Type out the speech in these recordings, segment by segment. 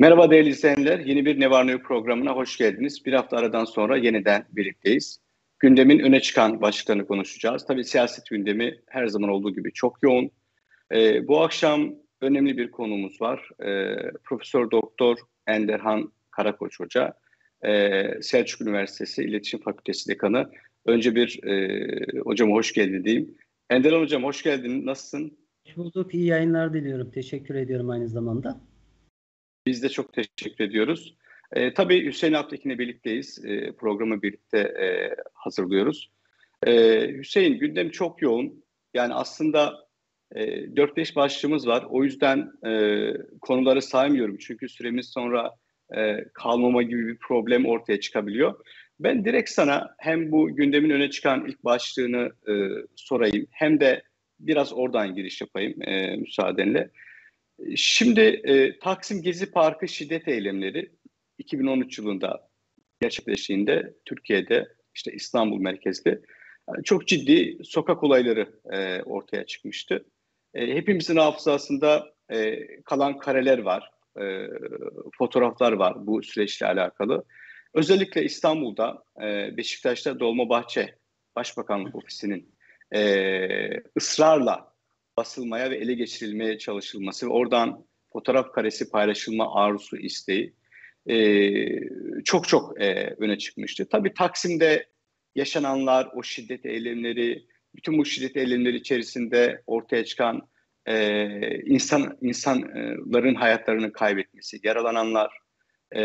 Merhaba değerli izleyenler. Yeni bir Ne Var Ne programına hoş geldiniz. Bir hafta aradan sonra yeniden birlikteyiz. Gündemin öne çıkan başlıklarını konuşacağız. Tabii siyaset gündemi her zaman olduğu gibi çok yoğun. Ee, bu akşam önemli bir konumuz var. Ee, Profesör Doktor Enderhan Karakoç Hoca, ee, Selçuk Üniversitesi İletişim Fakültesi Dekanı. Önce bir e, hocama hoş geldin diyeyim. Enderhan Hocam hoş geldin. Nasılsın? Hoş bulduk. İyi yayınlar diliyorum. Teşekkür ediyorum aynı zamanda. Biz de çok teşekkür ediyoruz. E, tabii Hüseyin Altekin'le birlikteyiz. E, programı birlikte e, hazırlıyoruz. E, Hüseyin gündem çok yoğun. Yani aslında e, 4-5 başlığımız var. O yüzden e, konuları saymıyorum. Çünkü süremiz sonra e, kalmama gibi bir problem ortaya çıkabiliyor. Ben direkt sana hem bu gündemin öne çıkan ilk başlığını e, sorayım hem de biraz oradan giriş yapayım e, müsaadenle. Şimdi e, Taksim Gezi Parkı şiddet eylemleri 2013 yılında gerçekleştiğinde Türkiye'de işte İstanbul merkezli yani çok ciddi sokak olayları e, ortaya çıkmıştı. E, hepimizin hafızasında e, kalan kareler var, e, fotoğraflar var bu süreçle alakalı. Özellikle İstanbul'da e, Beşiktaş'ta Dolmabahçe Başbakanlık Ofisi'nin e, ısrarla basılmaya ve ele geçirilmeye çalışılması ve oradan fotoğraf karesi paylaşılma arzusu isteği e, çok çok e, öne çıkmıştı. Tabii Taksim'de yaşananlar, o şiddet eylemleri, bütün bu şiddet eylemleri içerisinde ortaya çıkan e, insan insanların hayatlarını kaybetmesi, yaralananlar, e,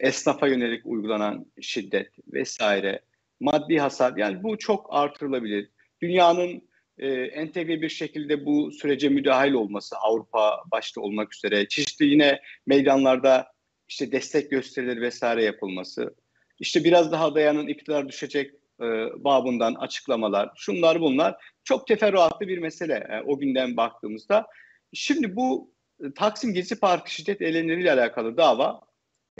esnafa yönelik uygulanan şiddet vesaire, maddi hasar yani bu çok artırılabilir. Dünyanın e, entegre bir şekilde bu sürece müdahil olması Avrupa başta olmak üzere çeşitli yine meydanlarda işte destek gösterileri vesaire yapılması işte biraz daha dayanın iktidar düşecek e, babından açıklamalar şunlar bunlar çok teferruatlı bir mesele e, o günden baktığımızda. Şimdi bu e, Taksim Gezi Parkı şiddet eylemleriyle alakalı dava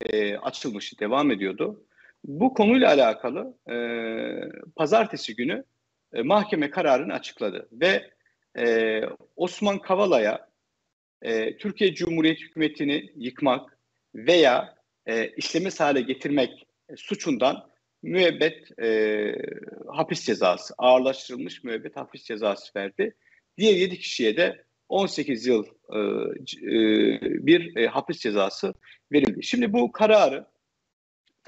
e, açılmıştı, devam ediyordu. Bu konuyla alakalı e, pazartesi günü e, mahkeme kararını açıkladı ve e, Osman Kavala'ya e, Türkiye Cumhuriyeti hükümetini yıkmak veya e, işlemez hale getirmek suçundan müebbet e, hapis cezası, ağırlaştırılmış müebbet hapis cezası verdi. Diğer 7 kişiye de 18 yıl e, e, bir e, hapis cezası verildi. Şimdi bu kararı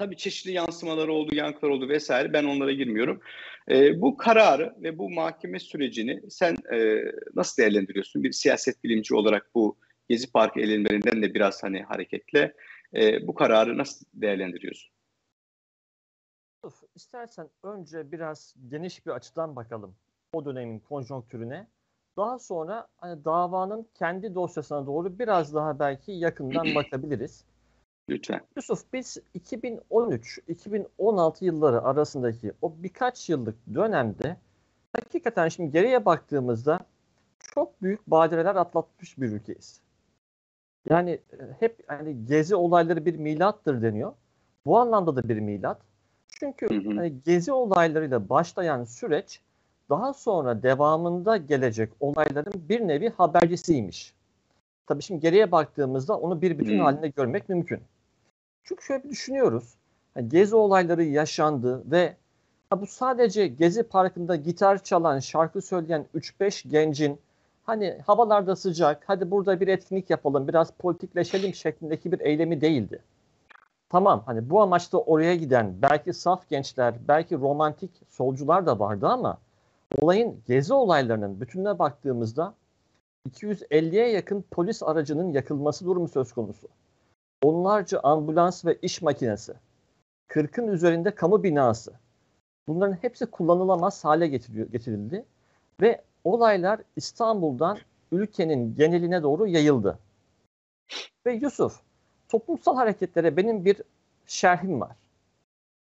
Tabii çeşitli yansımaları oldu, yankılar oldu vesaire. Ben onlara girmiyorum. E, bu kararı ve bu mahkeme sürecini sen e, nasıl değerlendiriyorsun? Bir siyaset bilimci olarak bu Gezi Parkı eylemlerinden de biraz hani hareketle e, bu kararı nasıl değerlendiriyorsun? İstersen önce biraz geniş bir açıdan bakalım o dönemin konjonktürüne. Daha sonra hani davanın kendi dosyasına doğru biraz daha belki yakından bakabiliriz. Lütfen. Yusuf biz 2013-2016 yılları arasındaki o birkaç yıllık dönemde hakikaten şimdi geriye baktığımızda çok büyük badireler atlatmış bir ülkeyiz. Yani e, hep hani gezi olayları bir milattır deniyor. Bu anlamda da bir milat. Çünkü hı hı. Hani gezi olaylarıyla başlayan süreç daha sonra devamında gelecek olayların bir nevi habercisiymiş. Tabii şimdi geriye baktığımızda onu bir bütün hmm. halinde görmek mümkün. Çünkü şöyle bir düşünüyoruz. Yani gezi olayları yaşandı ve bu sadece Gezi Parkı'nda gitar çalan, şarkı söyleyen 3-5 gencin hani havalarda sıcak, hadi burada bir etkinlik yapalım, biraz politikleşelim şeklindeki bir eylemi değildi. Tamam hani bu amaçla oraya giden belki saf gençler, belki romantik solcular da vardı ama olayın gezi olaylarının bütününe baktığımızda 250'ye yakın polis aracının yakılması durumu söz konusu onlarca ambulans ve iş makinesi, 40'ın üzerinde kamu binası. Bunların hepsi kullanılamaz hale getirildi ve olaylar İstanbul'dan ülkenin geneline doğru yayıldı. Ve Yusuf, toplumsal hareketlere benim bir şerhim var.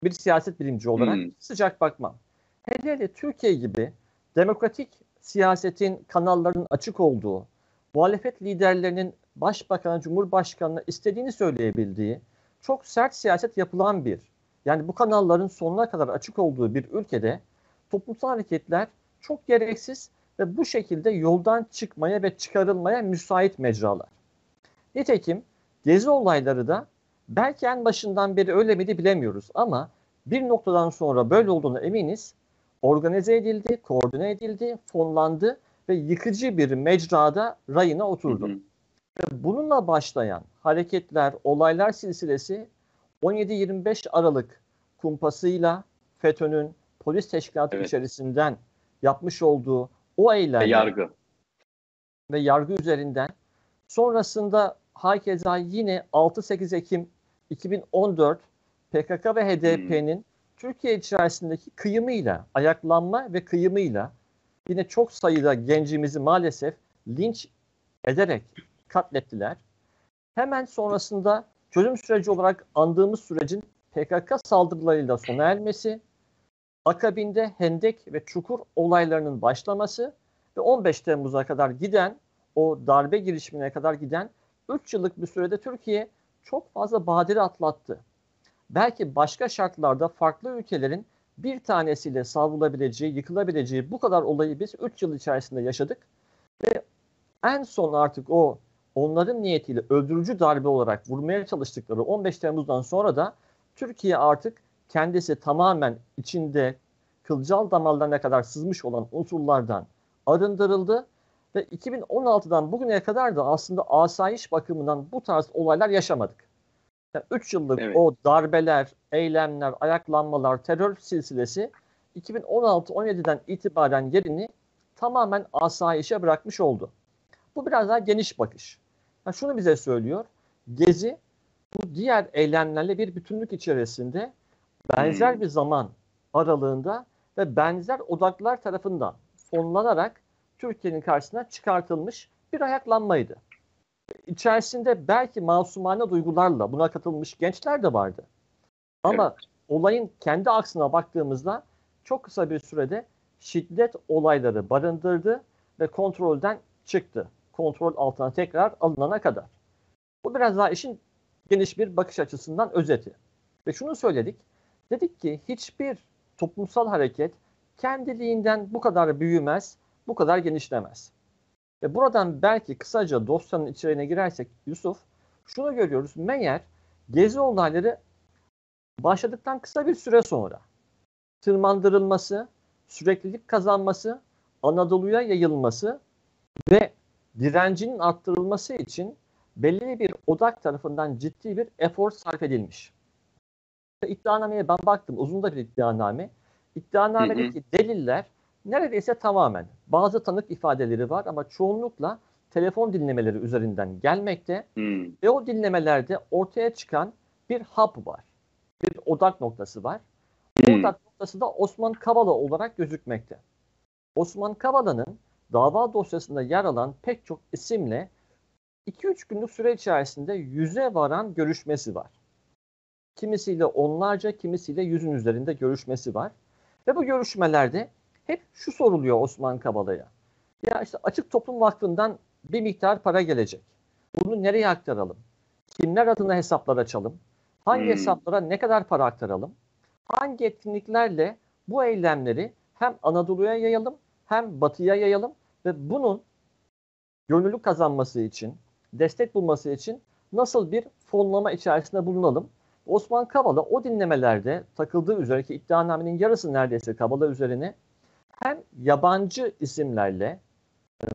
Bir siyaset bilimci olarak hmm. sıcak bakmam. Hele hele Türkiye gibi demokratik siyasetin kanallarının açık olduğu, muhalefet liderlerinin başbakanı, cumhurbaşkanına istediğini söyleyebildiği çok sert siyaset yapılan bir, yani bu kanalların sonuna kadar açık olduğu bir ülkede toplumsal hareketler çok gereksiz ve bu şekilde yoldan çıkmaya ve çıkarılmaya müsait mecralar. Nitekim Gezi olayları da belki en başından beri öyle miydi bilemiyoruz ama bir noktadan sonra böyle olduğunu eminiz. Organize edildi, koordine edildi, fonlandı ve yıkıcı bir mecrada rayına oturdu. Hı hı. Bununla başlayan hareketler, olaylar silsilesi 17-25 Aralık kumpasıyla FETÖ'nün polis teşkilatı evet. içerisinden yapmış olduğu o eylemler ve yargı ve yargı üzerinden sonrasında hakeza yine 6-8 Ekim 2014 PKK ve HDP'nin. Türkiye içerisindeki kıyımıyla, ayaklanma ve kıyımıyla yine çok sayıda gencimizi maalesef linç ederek katlettiler. Hemen sonrasında çözüm süreci olarak andığımız sürecin PKK saldırılarıyla sona ermesi, akabinde Hendek ve Çukur olaylarının başlaması ve 15 Temmuz'a kadar giden o darbe girişimine kadar giden 3 yıllık bir sürede Türkiye çok fazla badire atlattı. Belki başka şartlarda farklı ülkelerin bir tanesiyle savrulabileceği, yıkılabileceği bu kadar olayı biz 3 yıl içerisinde yaşadık. Ve en son artık o onların niyetiyle öldürücü darbe olarak vurmaya çalıştıkları 15 Temmuz'dan sonra da Türkiye artık kendisi tamamen içinde kılcal damarlarına kadar sızmış olan unsurlardan arındırıldı ve 2016'dan bugüne kadar da aslında asayiş bakımından bu tarz olaylar yaşamadık. Yani 3 yıllık evet. o darbeler, eylemler, ayaklanmalar, terör silsilesi 2016-17'den itibaren yerini tamamen asayişe bırakmış oldu. Bu biraz daha geniş bakış. Yani şunu bize söylüyor. Gezi bu diğer eylemlerle bir bütünlük içerisinde benzer hmm. bir zaman aralığında ve benzer odaklar tarafından fonlanarak Türkiye'nin karşısına çıkartılmış bir ayaklanmaydı. İçerisinde belki masumane duygularla buna katılmış gençler de vardı. Ama evet. olayın kendi aksına baktığımızda çok kısa bir sürede şiddet olayları barındırdı ve kontrolden çıktı. Kontrol altına tekrar alınana kadar. Bu biraz daha işin geniş bir bakış açısından özeti. Ve şunu söyledik. Dedik ki hiçbir toplumsal hareket kendiliğinden bu kadar büyümez, bu kadar genişlemez. Ve buradan belki kısaca dosyanın içeriğine girersek Yusuf, şunu görüyoruz. Meğer gezi olayları başladıktan kısa bir süre sonra tırmandırılması, süreklilik kazanması, Anadolu'ya yayılması ve direncinin arttırılması için belli bir odak tarafından ciddi bir efor sarf edilmiş. İddianameye ben baktım. Uzun da bir iddianame. İddianamedeki deliller neredeyse tamamen bazı tanık ifadeleri var ama çoğunlukla telefon dinlemeleri üzerinden gelmekte hmm. ve o dinlemelerde ortaya çıkan bir hap var. Bir odak noktası var. Hmm. Odak noktası da Osman Kavala olarak gözükmekte. Osman Kavala'nın dava dosyasında yer alan pek çok isimle 2-3 günlük süre içerisinde yüze varan görüşmesi var. Kimisiyle onlarca, kimisiyle yüzün üzerinde görüşmesi var. Ve bu görüşmelerde hep şu soruluyor Osman Kabala'ya. Ya işte Açık Toplum Vakfı'ndan bir miktar para gelecek. Bunu nereye aktaralım? Kimler adına hesaplar açalım? Hangi hmm. hesaplara ne kadar para aktaralım? Hangi etkinliklerle bu eylemleri hem Anadolu'ya yayalım hem Batı'ya yayalım ve bunun gönüllü kazanması için, destek bulması için nasıl bir fonlama içerisinde bulunalım? Osman Kavala o dinlemelerde takıldığı üzere ki iddianamenin yarısı neredeyse Kavala üzerine hem yabancı isimlerle,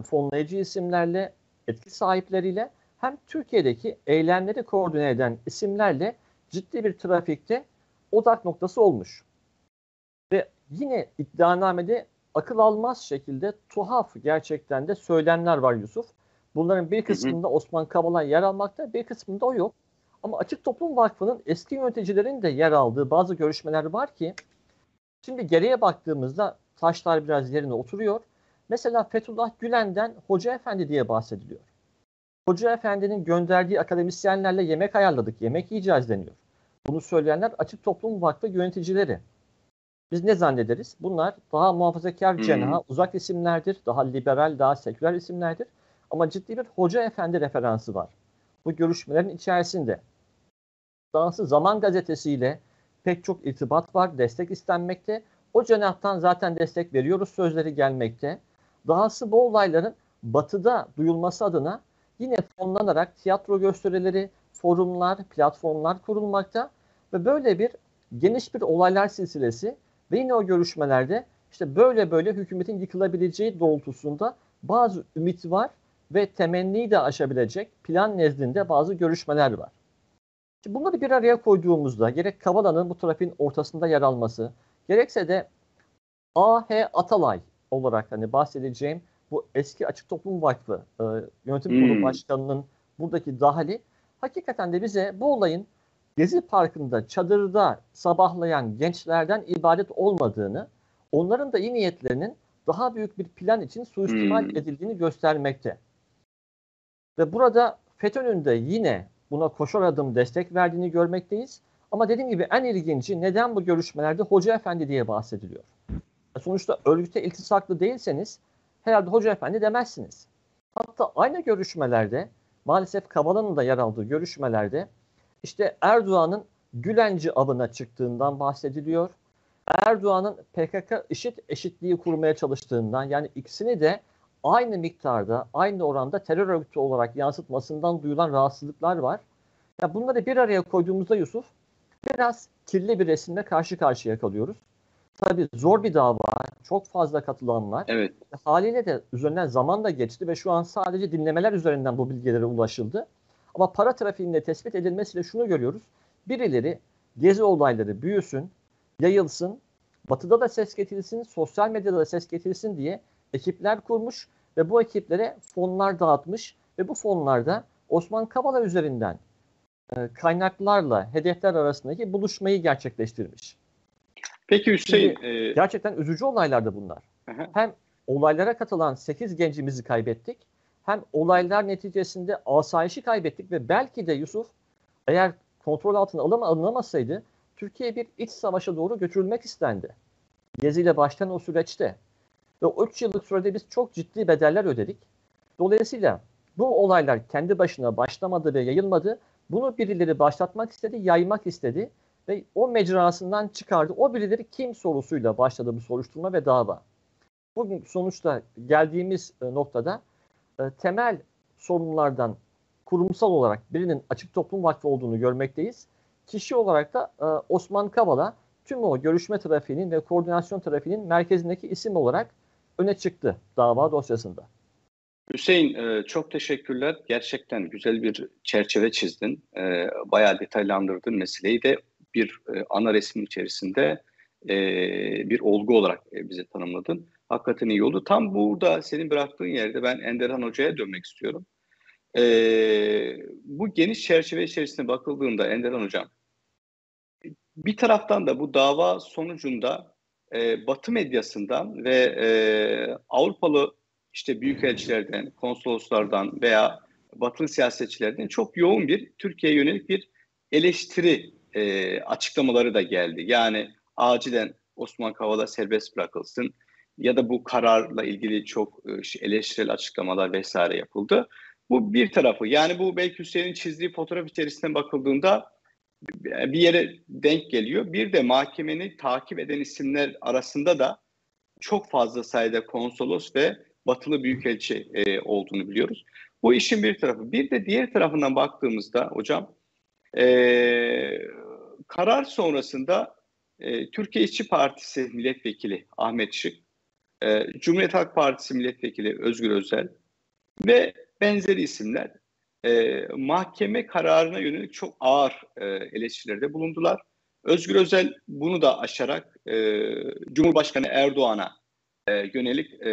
fonlayıcı isimlerle, etki sahipleriyle hem Türkiye'deki eylemleri koordine eden isimlerle ciddi bir trafikte odak noktası olmuş. Ve yine iddianamede akıl almaz şekilde tuhaf gerçekten de söylemler var Yusuf. Bunların bir kısmında Osman Kavala yer almakta, bir kısmında o yok. Ama Açık Toplum Vakfı'nın eski yöneticilerin de yer aldığı bazı görüşmeler var ki şimdi geriye baktığımızda taşlar biraz yerine oturuyor. Mesela Fethullah Gülen'den Hoca Efendi diye bahsediliyor. Hoca Efendi'nin gönderdiği akademisyenlerle yemek ayarladık, yemek yiyeceğiz deniyor. Bunu söyleyenler Açık Toplum Vakfı yöneticileri. Biz ne zannederiz? Bunlar daha muhafazakar hmm. cenah, uzak isimlerdir, daha liberal, daha seküler isimlerdir. Ama ciddi bir Hoca Efendi referansı var. Bu görüşmelerin içerisinde. Dahası Zaman Gazetesi'yle pek çok irtibat var, destek istenmekte. O cenahtan zaten destek veriyoruz sözleri gelmekte. Dahası bu olayların batıda duyulması adına yine fonlanarak tiyatro gösterileri, forumlar, platformlar kurulmakta ve böyle bir geniş bir olaylar silsilesi ve yine o görüşmelerde işte böyle böyle hükümetin yıkılabileceği doğrultusunda bazı ümit var ve temenniyi de aşabilecek plan nezdinde bazı görüşmeler var. Şimdi bunları bir araya koyduğumuzda gerek Kavala'nın bu trafiğin ortasında yer alması, gerekse de A.H. Atalay olarak hani bahsedeceğim bu eski Açık Toplum Vakfı e, yönetim kurulu hmm. başkanının buradaki dahili hakikaten de bize bu olayın Gezi Parkı'nda çadırda sabahlayan gençlerden ibadet olmadığını, onların da iyi niyetlerinin daha büyük bir plan için suistimal hmm. edildiğini göstermekte. Ve burada FETÖ'nün de yine buna koşar adım destek verdiğini görmekteyiz. Ama dediğim gibi en ilginci neden bu görüşmelerde Hoca Efendi diye bahsediliyor. Sonuçta örgüte iltisaklı değilseniz herhalde Hoca Efendi demezsiniz. Hatta aynı görüşmelerde maalesef Kavala'nın da yer aldığı görüşmelerde işte Erdoğan'ın Gülenci avına çıktığından bahsediliyor. Erdoğan'ın PKK IŞİD eşitliği kurmaya çalıştığından yani ikisini de aynı miktarda, aynı oranda terör örgütü olarak yansıtmasından duyulan rahatsızlıklar var. Ya bunları bir araya koyduğumuzda Yusuf biraz kirli bir resimle karşı karşıya kalıyoruz. Tabii zor bir dava, çok fazla katılan var. Evet. Haliyle de üzerinden zaman da geçti ve şu an sadece dinlemeler üzerinden bu bilgilere ulaşıldı. Ama para trafiğinde tespit edilmesiyle şunu görüyoruz. Birileri gezi olayları büyüsün, yayılsın, batıda da ses getirilsin, sosyal medyada da ses getirilsin diye ekipler kurmuş ve bu ekiplere fonlar dağıtmış ve bu fonlarda Osman Kavala üzerinden e, kaynaklarla hedefler arasındaki buluşmayı gerçekleştirmiş. Peki Hüseyin. Şimdi, e... Gerçekten üzücü olaylardı bunlar. Aha. Hem olaylara katılan 8 gencimizi kaybettik hem olaylar neticesinde asayişi kaybettik ve belki de Yusuf eğer kontrol altına alama, alınamasaydı Türkiye bir iç savaşa doğru götürülmek istendi. Gezi ile başlayan o süreçte. Ve o 3 yıllık sürede biz çok ciddi bedeller ödedik. Dolayısıyla bu olaylar kendi başına başlamadı ve yayılmadı. Bunu birileri başlatmak istedi, yaymak istedi ve o mecrasından çıkardı. O birileri kim sorusuyla başladı bu soruşturma ve dava. Bugün sonuçta geldiğimiz e, noktada e, temel sorunlardan kurumsal olarak birinin Açık Toplum Vakfı olduğunu görmekteyiz. Kişi olarak da e, Osman Kavala tüm o görüşme trafiğinin ve koordinasyon trafiğinin merkezindeki isim olarak öne çıktı dava dosyasında. Hüseyin e, çok teşekkürler. Gerçekten güzel bir çerçeve çizdin. E, bayağı detaylandırdın meseleyi de bir e, ana resmin içerisinde bir olgu olarak bize tanımladın. Hakikaten iyi oldu. Tam burada senin bıraktığın yerde ben Enderhan Hoca'ya dönmek istiyorum. Bu geniş çerçeve içerisinde bakıldığında Enderhan Hocam bir taraftan da bu dava sonucunda Batı medyasından ve Avrupalı işte büyükelçilerden, konsoloslardan veya batılı siyasetçilerden çok yoğun bir Türkiye'ye yönelik bir eleştiri e, açıklamaları da geldi. Yani acilen Osman Kavala serbest bırakılsın ya da bu kararla ilgili çok e, eleştirel açıklamalar vesaire yapıldı. Bu bir tarafı. Yani bu belki Hüseyin'in çizdiği fotoğraf içerisinde bakıldığında bir yere denk geliyor. Bir de mahkemeni takip eden isimler arasında da çok fazla sayıda konsolos ve batılı büyükelçi e, olduğunu biliyoruz. Bu işin bir tarafı. Bir de diğer tarafından baktığımızda hocam e, karar sonrasında e, Türkiye İşçi Partisi milletvekili Ahmet Şık, e, Cumhuriyet Halk Partisi milletvekili Özgür Özel ve benzeri isimler e, mahkeme kararına yönelik çok ağır e, eleştirilerde bulundular. Özgür Özel bunu da aşarak e, Cumhurbaşkanı Erdoğan'a e, yönelik e,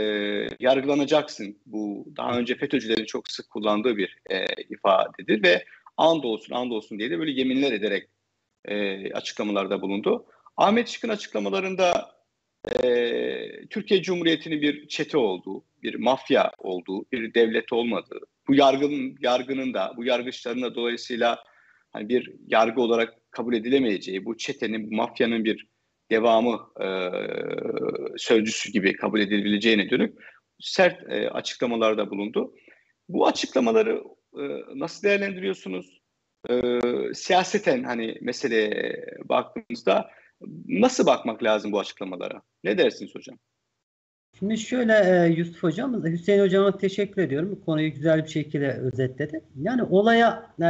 yargılanacaksın. Bu daha önce FETÖ'cülerin çok sık kullandığı bir e, ifadedir ve and olsun and olsun diye de böyle yeminler ederek e, açıklamalarda bulundu. Ahmet Şık'ın açıklamalarında e, Türkiye Cumhuriyeti'nin bir çete olduğu, bir mafya olduğu, bir devlet olmadığı, bu yargının yargının da bu yargıçların da dolayısıyla hani bir yargı olarak kabul edilemeyeceği, bu çetenin, bu mafyanın bir devamı e, sözcüsü gibi kabul edilebileceğine dönük sert e, açıklamalarda bulundu. Bu açıklamaları e, nasıl değerlendiriyorsunuz? E, siyaseten hani meseleye baktığımızda nasıl bakmak lazım bu açıklamalara? Ne dersiniz hocam? Şimdi şöyle e, Yusuf Hocam, Hüseyin Hocam'a teşekkür ediyorum. Konuyu güzel bir şekilde özetledi. Yani olaya e,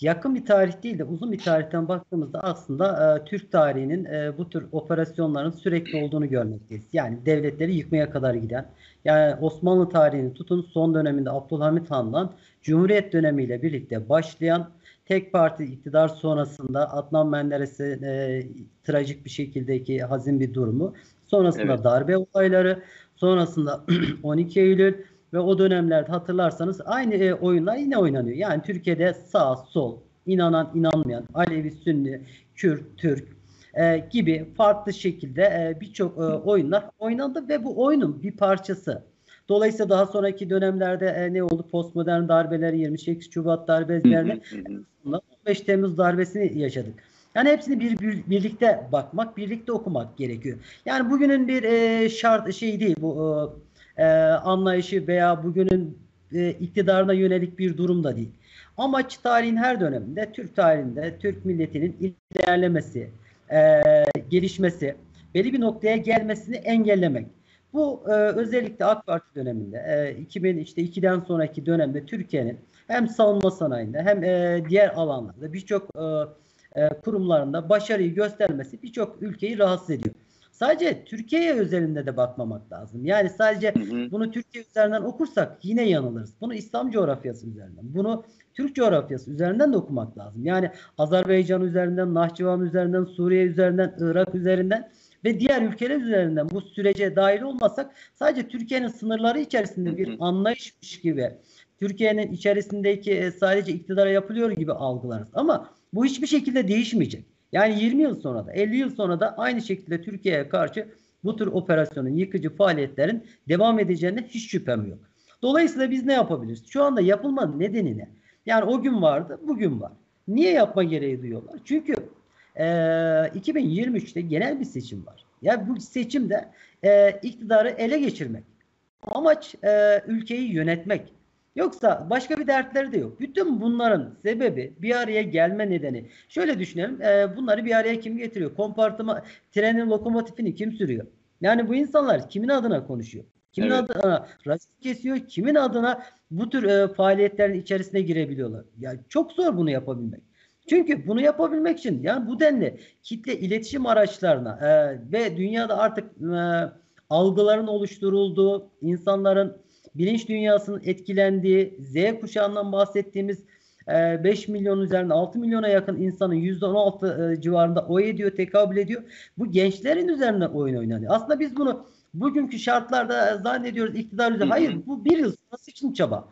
yakın bir tarih değil de uzun bir tarihten baktığımızda aslında e, Türk tarihinin e, bu tür operasyonların sürekli olduğunu görmekteyiz. Yani devletleri yıkmaya kadar giden, yani Osmanlı tarihinin tutun son döneminde Abdülhamit Han'dan Cumhuriyet dönemiyle birlikte başlayan tek parti iktidar sonrasında Adnan Menderes'e trajik bir şekildeki hazin bir durumu, sonrasında evet. darbe olayları, sonrasında 12 Eylül, ve o dönemlerde hatırlarsanız aynı e, oyunlar yine oynanıyor. Yani Türkiye'de sağ, sol, inanan, inanmayan, Alevi, Sünni, Kürt, Türk e, gibi farklı şekilde e, birçok e, oyunlar oynandı ve bu oyunun bir parçası. Dolayısıyla daha sonraki dönemlerde e, ne oldu? Postmodern darbeleri, 28 Şubat darbelerini, 15 Temmuz darbesini yaşadık. Yani hepsini bir, bir birlikte bakmak, birlikte okumak gerekiyor. Yani bugünün bir e, şart şey değil bu e, e, anlayışı veya bugünün e, iktidarına yönelik bir durum da değil. Amaç tarihin her döneminde Türk tarihinde Türk milletinin ilerlemesi, e, gelişmesi, belli bir noktaya gelmesini engellemek. Bu e, özellikle AK Parti döneminde e, 2000 işte 2'den sonraki dönemde Türkiye'nin hem savunma sanayinde hem e, diğer alanlarda birçok e, e, kurumlarında başarıyı göstermesi birçok ülkeyi rahatsız ediyor. Sadece Türkiye özelinde de bakmamak lazım. Yani sadece hı hı. bunu Türkiye üzerinden okursak yine yanılırız. Bunu İslam coğrafyası üzerinden, bunu Türk coğrafyası üzerinden de okumak lazım. Yani Azerbaycan üzerinden, Nahçıvan üzerinden, Suriye üzerinden, Irak üzerinden ve diğer ülkeler üzerinden bu sürece dahil olmasak sadece Türkiye'nin sınırları içerisinde bir anlayışmış gibi Türkiye'nin içerisindeki e, sadece iktidara yapılıyor gibi algılarız. Ama bu hiçbir şekilde değişmeyecek. Yani 20 yıl sonra da 50 yıl sonra da aynı şekilde Türkiye'ye karşı bu tür operasyonun yıkıcı faaliyetlerin devam edeceğine hiç şüphem yok. Dolayısıyla biz ne yapabiliriz? Şu anda yapılmanın nedeni ne? Yani o gün vardı, bugün var. Niye yapma gereği duyuyorlar? Çünkü e, 2023'te genel bir seçim var. Yani bu seçimde e, iktidarı ele geçirmek. Amaç e, ülkeyi yönetmek. Yoksa başka bir dertleri de yok. Bütün bunların sebebi bir araya gelme nedeni. Şöyle düşünelim. E, bunları bir araya kim getiriyor? Kompartıma trenin lokomotifini kim sürüyor? Yani bu insanlar kimin adına konuşuyor? Kimin evet. adına rasist kesiyor? Kimin adına bu tür e, faaliyetlerin içerisine girebiliyorlar? Yani çok zor bunu yapabilmek. Çünkü bunu yapabilmek için yani bu denli kitle iletişim araçlarına e, ve dünyada artık e, algıların oluşturulduğu, insanların bilinç dünyasının etkilendiği, Z kuşağından bahsettiğimiz 5 e, milyon üzerinde 6 milyona yakın insanın %16 e, civarında oy ediyor, tekabül ediyor. Bu gençlerin üzerinde oyun oynanıyor. Aslında biz bunu bugünkü şartlarda zannediyoruz iktidar üzerinde. Hayır bu bir yıl sonrası için çaba.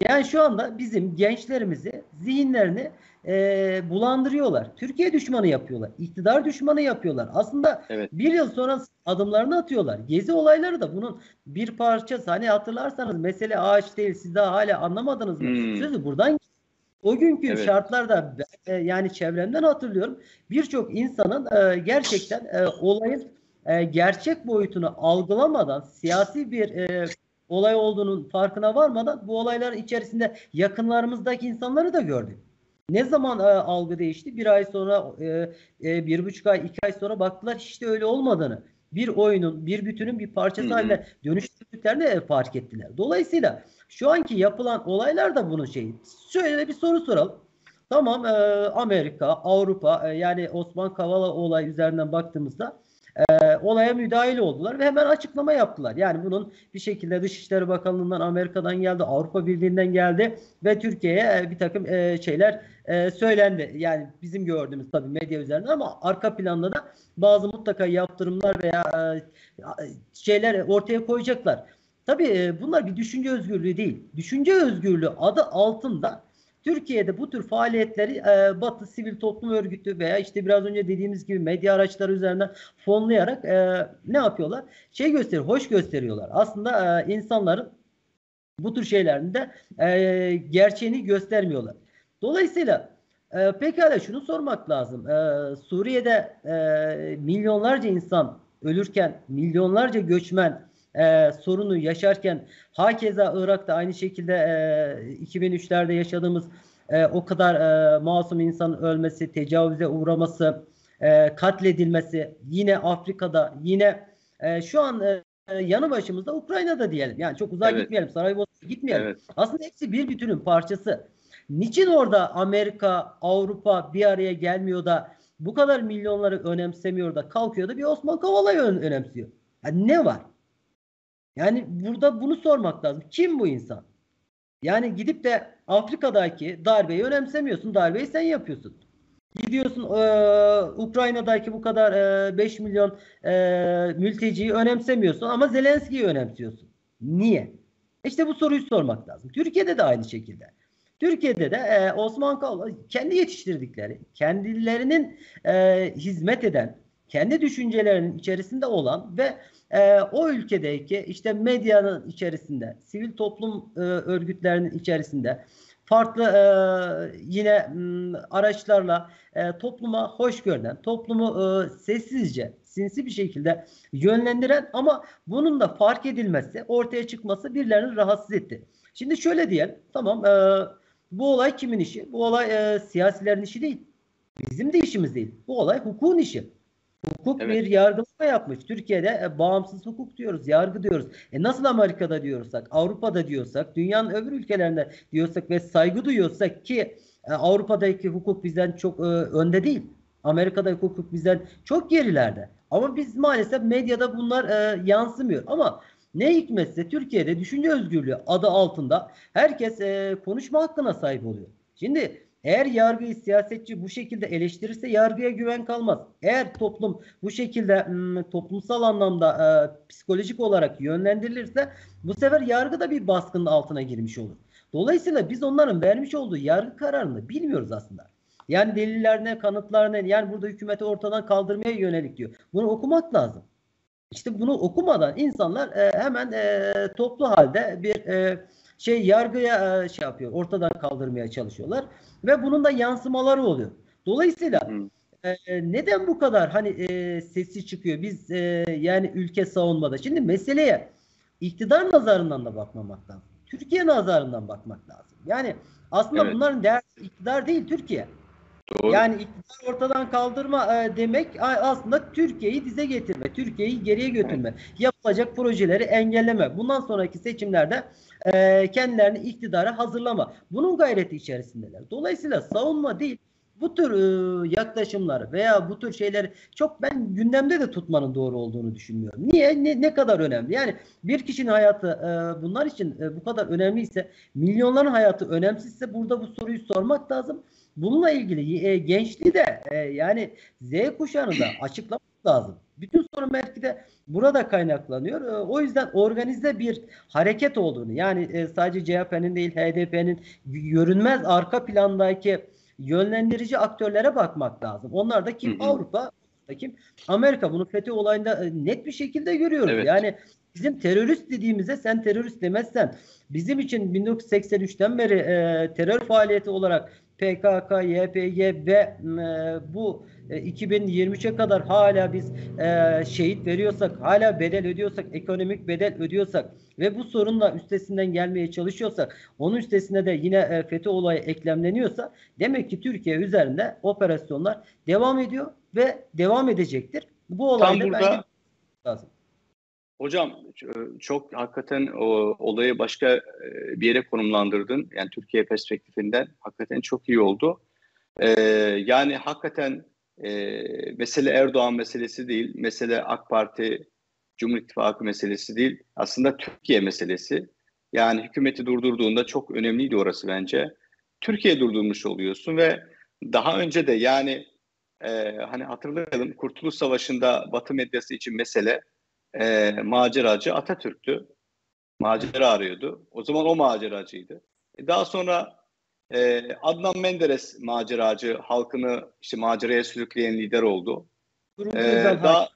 Yani şu anda bizim gençlerimizi, zihinlerini e, bulandırıyorlar. Türkiye düşmanı yapıyorlar. İktidar düşmanı yapıyorlar. Aslında evet. bir yıl sonra adımlarını atıyorlar. Gezi olayları da bunun bir parçası. Hani hatırlarsanız mesele ağaç değil. Siz daha hala anlamadınız mı? Hmm. Sözü buradan o günkü evet. şartlarda e, yani çevremden hatırlıyorum. Birçok insanın e, gerçekten e, olayın e, gerçek boyutunu algılamadan siyasi bir e, olay olduğunun farkına varmadan bu olayların içerisinde yakınlarımızdaki insanları da gördük. Ne zaman e, algı değişti? Bir ay sonra, e, e, bir buçuk ay, iki ay sonra baktılar hiç de öyle olmadığını. Bir oyunun, bir bütünün bir parçası hmm. haline dönüştürdüklerini e, fark ettiler. Dolayısıyla şu anki yapılan olaylar da bunun şeyi. Şöyle bir soru soralım. Tamam e, Amerika, Avrupa e, yani Osman Kavala olay üzerinden baktığımızda e, olaya müdahil oldular ve hemen açıklama yaptılar. Yani bunun bir şekilde Dışişleri Bakanlığı'ndan Amerika'dan geldi, Avrupa Birliği'nden geldi ve Türkiye'ye e, bir takım e, şeyler e, söylendi. Yani bizim gördüğümüz tabii medya üzerinden ama arka planda da bazı mutlaka yaptırımlar veya e, şeyler ortaya koyacaklar. Tabii e, bunlar bir düşünce özgürlüğü değil. Düşünce özgürlüğü adı altında Türkiye'de bu tür faaliyetleri e, Batı Sivil Toplum Örgütü veya işte biraz önce dediğimiz gibi medya araçları üzerinden fonlayarak e, ne yapıyorlar? Şey gösteriyor, hoş gösteriyorlar. Aslında e, insanların bu tür şeylerinde e, gerçeğini göstermiyorlar. Dolayısıyla e, pekala şunu sormak lazım. E, Suriye'de e, milyonlarca insan ölürken, milyonlarca göçmen e, sorunu yaşarken hakeza Irak'ta aynı şekilde e, 2003'lerde yaşadığımız e, o kadar e, masum insanın ölmesi, tecavüze uğraması, e, katledilmesi yine Afrika'da yine e, şu an e, yanı başımızda Ukrayna'da diyelim. Yani çok uzağa evet. gitmeyelim. Saraybosna'ya gitmeyelim. Evet. Aslında hepsi bir bütünün parçası. niçin orada Amerika, Avrupa bir araya gelmiyor da bu kadar milyonları önemsemiyor da kalkıyor da bir Osman Kavala'yı önemsiyor. Yani ne var? Yani burada bunu sormak lazım. Kim bu insan? Yani gidip de Afrika'daki darbeyi önemsemiyorsun. Darbeyi sen yapıyorsun. Gidiyorsun e, Ukrayna'daki bu kadar e, 5 milyon e, mülteciyi önemsemiyorsun ama Zelenski'yi önemsiyorsun. Niye? İşte bu soruyu sormak lazım. Türkiye'de de aynı şekilde. Türkiye'de de e, Osman Kavala kendi yetiştirdikleri, kendilerinin e, hizmet eden, kendi düşüncelerinin içerisinde olan ve e, o ülkedeki işte medyanın içerisinde, sivil toplum e, örgütlerinin içerisinde farklı e, yine m, araçlarla e, topluma hoş görünen, toplumu e, sessizce, sinsi bir şekilde yönlendiren ama bunun da fark edilmesi, ortaya çıkması birilerini rahatsız etti. Şimdi şöyle diyelim, tamam e, bu olay kimin işi? Bu olay e, siyasilerin işi değil. Bizim de işimiz değil. Bu olay hukukun işi. Hukuk evet. bir yargılama yapmış. Türkiye'de e, bağımsız hukuk diyoruz, yargı diyoruz. E nasıl Amerika'da diyorsak, Avrupa'da diyorsak, dünyanın öbür ülkelerinde diyorsak ve saygı duyuyorsak ki e, Avrupa'daki hukuk bizden çok e, önde değil. Amerika'daki hukuk bizden çok gerilerde. Ama biz maalesef medyada bunlar e, yansımıyor. Ama ne hikmetse Türkiye'de düşünce özgürlüğü adı altında herkes e, konuşma hakkına sahip oluyor. Şimdi eğer yargıyı siyasetçi bu şekilde eleştirirse yargıya güven kalmaz. Eğer toplum bu şekilde ım, toplumsal anlamda e, psikolojik olarak yönlendirilirse bu sefer yargı da bir baskının altına girmiş olur. Dolayısıyla biz onların vermiş olduğu yargı kararını bilmiyoruz aslında. Yani deliller ne, kanıtlar ne, yani burada hükümeti ortadan kaldırmaya yönelik diyor. Bunu okumak lazım. İşte bunu okumadan insanlar e, hemen e, toplu halde bir e, şey yargıya e, şey yapıyor, ortadan kaldırmaya çalışıyorlar ve bunun da yansımaları oluyor. Dolayısıyla e, neden bu kadar hani e, sesi çıkıyor? Biz e, yani ülke savunmada. Şimdi meseleye iktidar nazarından da bakmamak lazım. Türkiye nazarından bakmak lazım. Yani aslında evet. bunların değer iktidar değil Türkiye. Doğru. Yani iktidar ortadan kaldırma e, demek aslında Türkiye'yi dize getirme, Türkiye'yi geriye götürme, evet. yapılacak projeleri engelleme. Bundan sonraki seçimlerde e, kendilerini iktidara hazırlama. Bunun gayreti içerisindeler. Dolayısıyla savunma değil, bu tür e, yaklaşımlar veya bu tür şeyleri çok ben gündemde de tutmanın doğru olduğunu düşünmüyorum. Niye? Ne, ne kadar önemli? Yani bir kişinin hayatı e, bunlar için e, bu kadar önemliyse, milyonların hayatı önemsizse burada bu soruyu sormak lazım. Bununla ilgili e, gençliği de e, yani Z kuşağını da açıklamak lazım. Bütün sorun belki de burada kaynaklanıyor. E, o yüzden organize bir hareket olduğunu yani e, sadece CHP'nin değil HDP'nin görünmez arka plandaki yönlendirici aktörlere bakmak lazım. Onlar da kim? Hı hı. Avrupa, kim? Amerika. Bunu FETÖ olayında e, net bir şekilde görüyoruz. Evet. Yani bizim terörist dediğimize sen terörist demezsen bizim için 1983'ten beri e, terör faaliyeti olarak PKK, YPG ve e, bu e, 2023'e kadar hala biz e, şehit veriyorsak, hala bedel ödüyorsak, ekonomik bedel ödüyorsak ve bu sorunla üstesinden gelmeye çalışıyorsak, onun üstesine de yine e, FETÖ olayı eklemleniyorsa demek ki Türkiye üzerinde operasyonlar devam ediyor ve devam edecektir. Bu olayda burada, lazım. Hocam çok hakikaten o olayı başka e, bir yere konumlandırdın. Yani Türkiye perspektifinden hakikaten çok iyi oldu. Ee, yani hakikaten e, mesele Erdoğan meselesi değil, mesele AK Parti, Cumhur İttifakı meselesi değil. Aslında Türkiye meselesi. Yani hükümeti durdurduğunda çok önemliydi orası bence. Türkiye durdurmuş oluyorsun ve daha önce de yani e, hani hatırlayalım Kurtuluş Savaşı'nda Batı medyası için mesele e, maceracı Atatürk'tü. Macera arıyordu. O zaman o maceracıydı. E, daha sonra e, Adnan Menderes maceracı, halkını işte maceraya sürükleyen lider oldu. E, daha,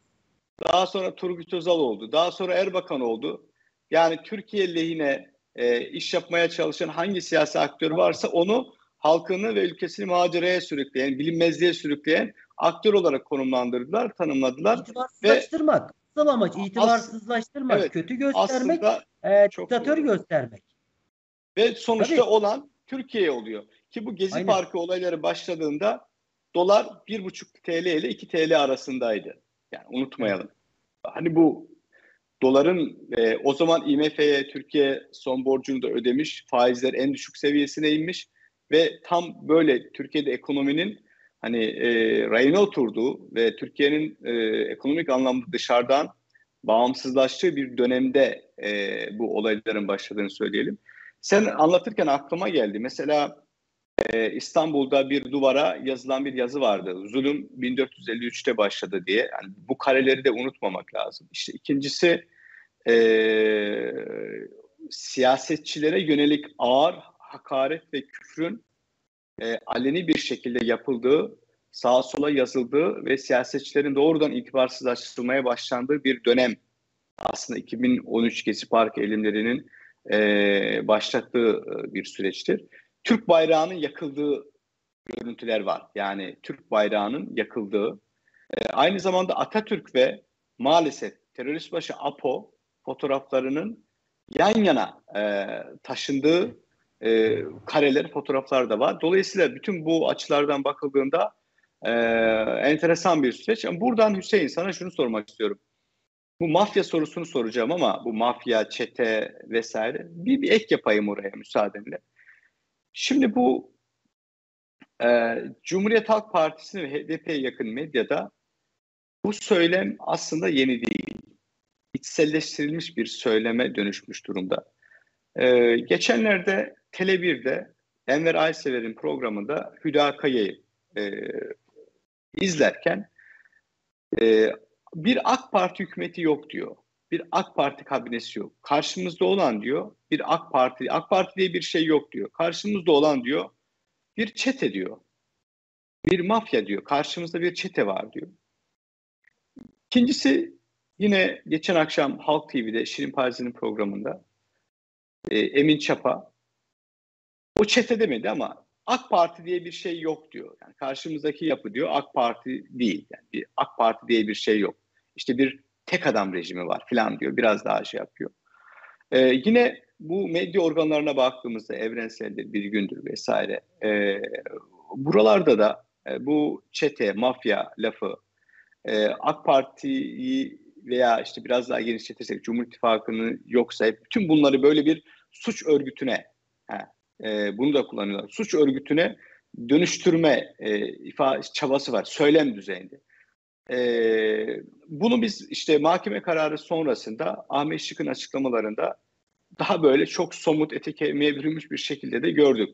daha sonra Turgut Özal oldu. Daha sonra Erbakan oldu. Yani Türkiye lehine e, iş yapmaya çalışan hangi siyasi aktör varsa onu halkını ve ülkesini maceraya sürükleyen, bilinmezliğe sürükleyen aktör olarak konumlandırdılar, tanımladılar. Ve Asıl amaç itibarsızlaştırmak, evet, kötü göstermek, e, diktatör göstermek. Ve sonuçta Tabii. olan Türkiye oluyor. Ki bu Gezi Aynen. Parkı olayları başladığında dolar 1,5 TL ile 2 TL arasındaydı. Yani unutmayalım. Hani bu doların e, o zaman IMF'ye Türkiye son borcunu da ödemiş. Faizler en düşük seviyesine inmiş. ve tam böyle Türkiye'de ekonominin hani e, rayına oturduğu ve Türkiye'nin e, ekonomik anlamda dışarıdan bağımsızlaştığı bir dönemde e, bu olayların başladığını söyleyelim. Sen anlatırken aklıma geldi. Mesela e, İstanbul'da bir duvara yazılan bir yazı vardı. Zulüm 1453'te başladı diye. Yani bu kareleri de unutmamak lazım. İşte ikincisi e, siyasetçilere yönelik ağır hakaret ve küfrün e, aleni bir şekilde yapıldığı, sağa sola yazıldığı ve siyasetçilerin doğrudan itibarsızlaştırılmaya başlandığı bir dönem. Aslında 2013 Gezi Park elimlerinin e, başlattığı e, bir süreçtir. Türk bayrağının yakıldığı görüntüler var. Yani Türk bayrağının yakıldığı. E, aynı zamanda Atatürk ve maalesef terörist başı APO fotoğraflarının yan yana e, taşındığı e, kareler, fotoğraflar da var. Dolayısıyla bütün bu açılardan bakıldığında e, enteresan bir süreç. Yani buradan Hüseyin sana şunu sormak istiyorum. Bu mafya sorusunu soracağım ama bu mafya, çete vesaire bir, bir ek yapayım oraya müsaadenle. Şimdi bu e, Cumhuriyet Halk Partisi ve HDP'ye yakın medyada bu söylem aslında yeni değil. İçselleştirilmiş bir söyleme dönüşmüş durumda. E, geçenlerde Tele1'de Enver Aysever'in programında Hüda Kaya'yı e, izlerken e, bir AK Parti hükümeti yok diyor. Bir AK Parti kabinesi yok. Karşımızda olan diyor bir AK Parti, AK Parti diye bir şey yok diyor. Karşımızda olan diyor bir çete diyor. Bir mafya diyor. Karşımızda bir çete var diyor. İkincisi yine geçen akşam Halk TV'de Şirin Parzi'nin programında e, Emin Çapa o çete demedi ama AK Parti diye bir şey yok diyor. Yani karşımızdaki yapı diyor AK Parti değil. Yani bir AK Parti diye bir şey yok. İşte bir tek adam rejimi var filan diyor. Biraz daha şey yapıyor. Ee, yine bu medya organlarına baktığımızda evrenseldir, bir gündür vesaire. E, buralarda da e, bu çete, mafya lafı e, AK Parti'yi veya işte biraz daha genişletirsek Cumhur İttifakı'nı yoksa bütün bunları böyle bir suç örgütüne e, bunu da kullanıyorlar. Suç örgütüne dönüştürme e, ifa çabası var söylem düzeyinde. E, bunu biz işte mahkeme kararı sonrasında Ahmet Şık'ın açıklamalarında daha böyle çok somut ete bürünmüş bir şekilde de gördük.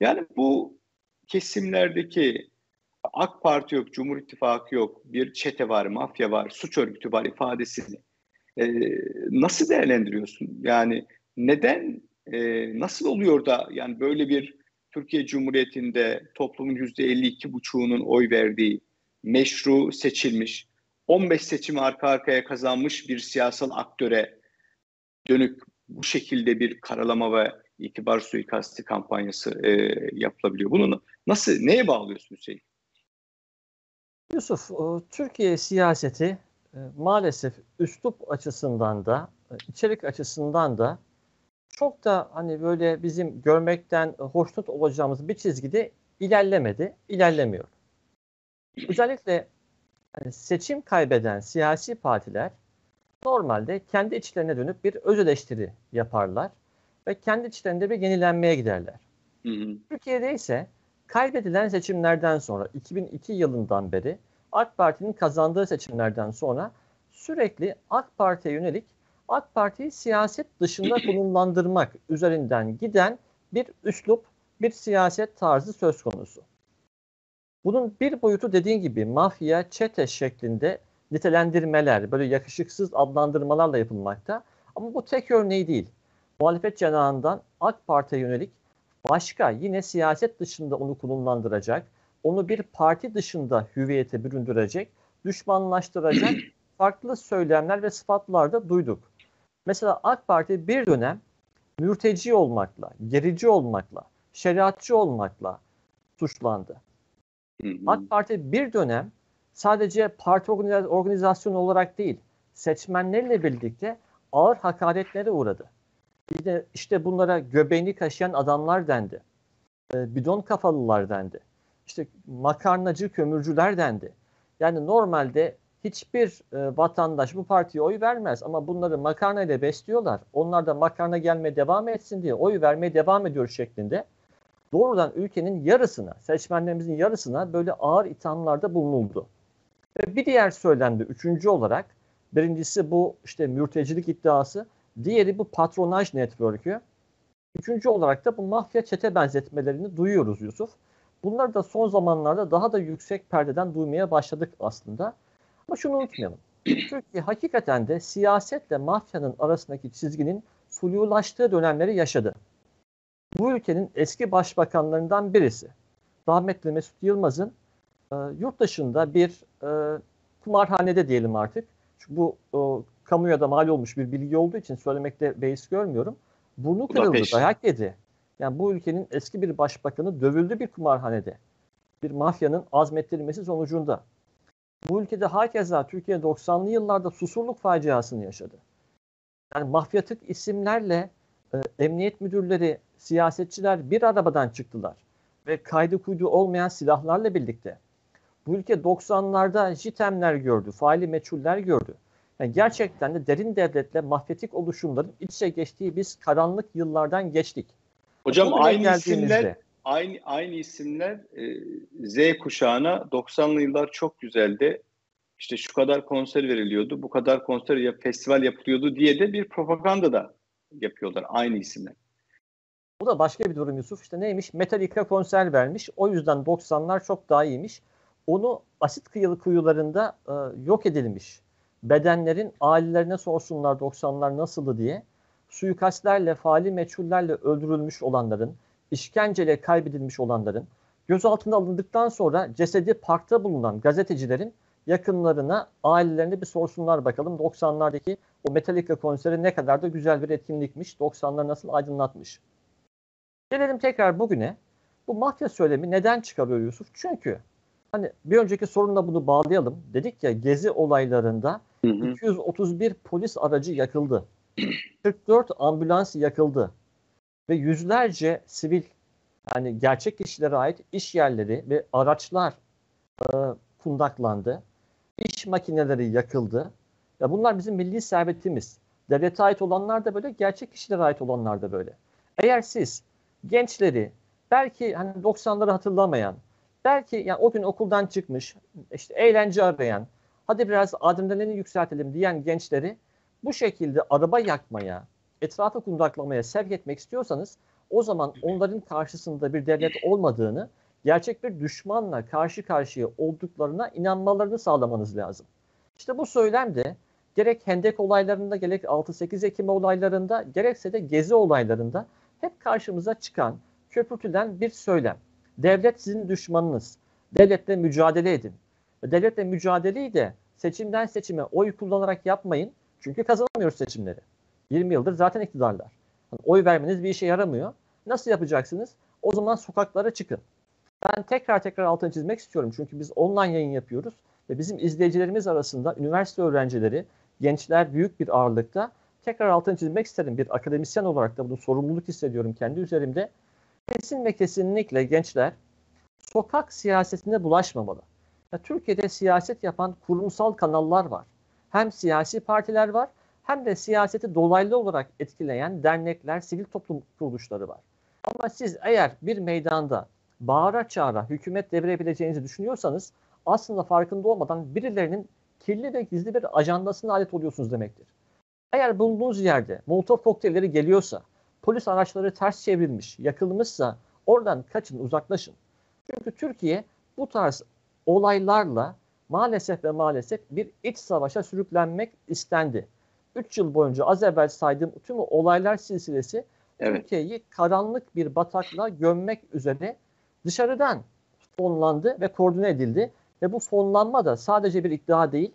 Yani bu kesimlerdeki AK Parti yok, Cumhur İttifakı yok, bir çete var, mafya var, suç örgütü var ifadesini e, nasıl değerlendiriyorsun? Yani neden, e, nasıl oluyor da yani böyle bir Türkiye Cumhuriyeti'nde toplumun yüzde 52 buçuğunun oy verdiği, meşru seçilmiş, 15 seçimi arka arkaya kazanmış bir siyasal aktöre dönük bu şekilde bir karalama ve itibar suikasti kampanyası e, yapılabiliyor. Bunu nasıl, neye bağlıyorsun Hüseyin? Yusuf, Türkiye siyaseti e, maalesef üslup açısından da, e, içerik açısından da çok da hani böyle bizim görmekten hoşnut olacağımız bir çizgide ilerlemedi, ilerlemiyor. Özellikle yani seçim kaybeden siyasi partiler normalde kendi içlerine dönüp bir öz eleştiri yaparlar ve kendi içlerinde bir yenilenmeye giderler. Hı hı. Türkiye'de ise kaybedilen seçimlerden sonra 2002 yılından beri AK Parti'nin kazandığı seçimlerden sonra sürekli AK Parti'ye yönelik AK Parti'yi siyaset dışında konumlandırmak üzerinden giden bir üslup, bir siyaset tarzı söz konusu. Bunun bir boyutu dediğin gibi mafya, çete şeklinde nitelendirmeler, böyle yakışıksız adlandırmalarla yapılmakta. Ama bu tek örneği değil. Muhalefet cenahından AK Parti'ye yönelik başka yine siyaset dışında onu konumlandıracak, onu bir parti dışında hüviyete büründürecek, düşmanlaştıracak farklı söylemler ve sıfatlar da duyduk. Mesela AK Parti bir dönem mürteci olmakla, gerici olmakla, şeriatçı olmakla suçlandı. AK Parti bir dönem sadece parti organizasyonu olarak değil, seçmenlerle birlikte ağır hakaretlere uğradı. Bir de işte bunlara göbeğini kaşıyan adamlar dendi. E, bidon kafalılar dendi. İşte makarnacı, kömürcüler dendi. Yani normalde hiçbir e, vatandaş bu partiye oy vermez ama bunları makarna ile besliyorlar. Onlar da makarna gelmeye devam etsin diye oy vermeye devam ediyor şeklinde doğrudan ülkenin yarısına, seçmenlerimizin yarısına böyle ağır ithamlarda bulunuldu. Ve bir diğer söylemde üçüncü olarak birincisi bu işte mürtecilik iddiası, diğeri bu patronaj network'ü. Üçüncü olarak da bu mafya çete benzetmelerini duyuyoruz Yusuf. Bunları da son zamanlarda daha da yüksek perdeden duymaya başladık aslında. Ama şunu unutmayalım. Türkiye hakikaten de siyasetle mafyanın arasındaki çizginin flulaştığı dönemleri yaşadı. Bu ülkenin eski başbakanlarından birisi, rahmetli Mesut Yılmaz'ın e, yurt dışında bir e, kumarhanede diyelim artık. Çünkü bu e, kamuya da mal olmuş bir bilgi olduğu için söylemekte beis görmüyorum. Burnu kırıldı, dayak yedi. Yani bu ülkenin eski bir başbakanı dövüldü bir kumarhanede. Bir mafyanın azmettirilmesi sonucunda. Bu ülkede hakeza Türkiye 90'lı yıllarda susurluk faciasını yaşadı. Yani mafyatık isimlerle e, emniyet müdürleri, siyasetçiler bir arabadan çıktılar. Ve kaydı kuydu olmayan silahlarla birlikte. Bu ülke 90'larda jitemler gördü, faili meçhuller gördü. Yani gerçekten de derin devletle mafyatik oluşumların iç içe geçtiği biz karanlık yıllardan geçtik. Hocam aynı isimler aynı aynı isimler e, Z kuşağına 90'lı yıllar çok güzeldi. İşte şu kadar konser veriliyordu, bu kadar konser ya festival yapılıyordu diye de bir propaganda da yapıyorlar aynı isimler. Bu da başka bir durum Yusuf. İşte neymiş? Metallica konser vermiş. O yüzden 90'lar çok daha iyiymiş. Onu asit kıyılı kuyularında e, yok edilmiş. Bedenlerin ailelerine sorsunlar 90'lar nasıldı diye. Suikastlerle, faali meçhullerle öldürülmüş olanların, işkenceyle kaybedilmiş olanların, gözaltına alındıktan sonra cesedi parkta bulunan gazetecilerin yakınlarına, ailelerine bir sorsunlar bakalım. 90'lardaki o Metallica konseri ne kadar da güzel bir etkinlikmiş. 90'lar nasıl aydınlatmış. Gelelim tekrar bugüne. Bu mafya söylemi neden çıkarıyor Yusuf? Çünkü hani bir önceki sorunla bunu bağlayalım. Dedik ya gezi olaylarında hı hı. 231 polis aracı yakıldı. 44 ambulans yakıldı. Ve yüzlerce sivil yani gerçek kişilere ait iş yerleri ve araçlar e, kundaklandı. İş makineleri yakıldı. Ya bunlar bizim milli servetimiz. Devlete ait olanlar da böyle, gerçek kişilere ait olanlar da böyle. Eğer siz gençleri belki hani 90'ları hatırlamayan, belki yani o gün okuldan çıkmış, işte eğlence arayan, hadi biraz adrenalini yükseltelim diyen gençleri bu şekilde araba yakmaya, etrafı kundaklamaya sevk etmek istiyorsanız o zaman onların karşısında bir devlet olmadığını, gerçek bir düşmanla karşı karşıya olduklarına inanmalarını sağlamanız lazım. İşte bu söylem de gerek Hendek olaylarında, gerek 6-8 Ekim olaylarında, gerekse de Gezi olaylarında hep karşımıza çıkan, köpürtülen bir söylem. Devlet sizin düşmanınız. Devletle mücadele edin. Devletle mücadeleyi de seçimden seçime oy kullanarak yapmayın. Çünkü kazanamıyoruz seçimleri. 20 yıldır zaten iktidarlar. Yani oy vermeniz bir işe yaramıyor. Nasıl yapacaksınız? O zaman sokaklara çıkın. Ben tekrar tekrar altını çizmek istiyorum. Çünkü biz online yayın yapıyoruz. Ve bizim izleyicilerimiz arasında üniversite öğrencileri, gençler büyük bir ağırlıkta. Tekrar altını çizmek isterim. Bir akademisyen olarak da bunu sorumluluk hissediyorum kendi üzerimde. Kesin ve kesinlikle gençler sokak siyasetine bulaşmamalı. Ya, Türkiye'de siyaset yapan kurumsal kanallar var. Hem siyasi partiler var hem de siyaseti dolaylı olarak etkileyen dernekler, sivil toplum kuruluşları var. Ama siz eğer bir meydanda bağıra çağıra hükümet devirebileceğinizi düşünüyorsanız aslında farkında olmadan birilerinin kirli ve gizli bir ajandasına alet oluyorsunuz demektir. Eğer bulunduğunuz yerde Molotov kokteylleri geliyorsa, polis araçları ters çevrilmiş, yakılmışsa oradan kaçın, uzaklaşın. Çünkü Türkiye bu tarz olaylarla maalesef ve maalesef bir iç savaşa sürüklenmek istendi. 3 yıl boyunca az evvel saydığım tüm olaylar silsilesi evet. Türkiye'yi karanlık bir bataklığa gömmek üzere dışarıdan fonlandı ve koordine edildi. Ve bu fonlanma da sadece bir iddia değil,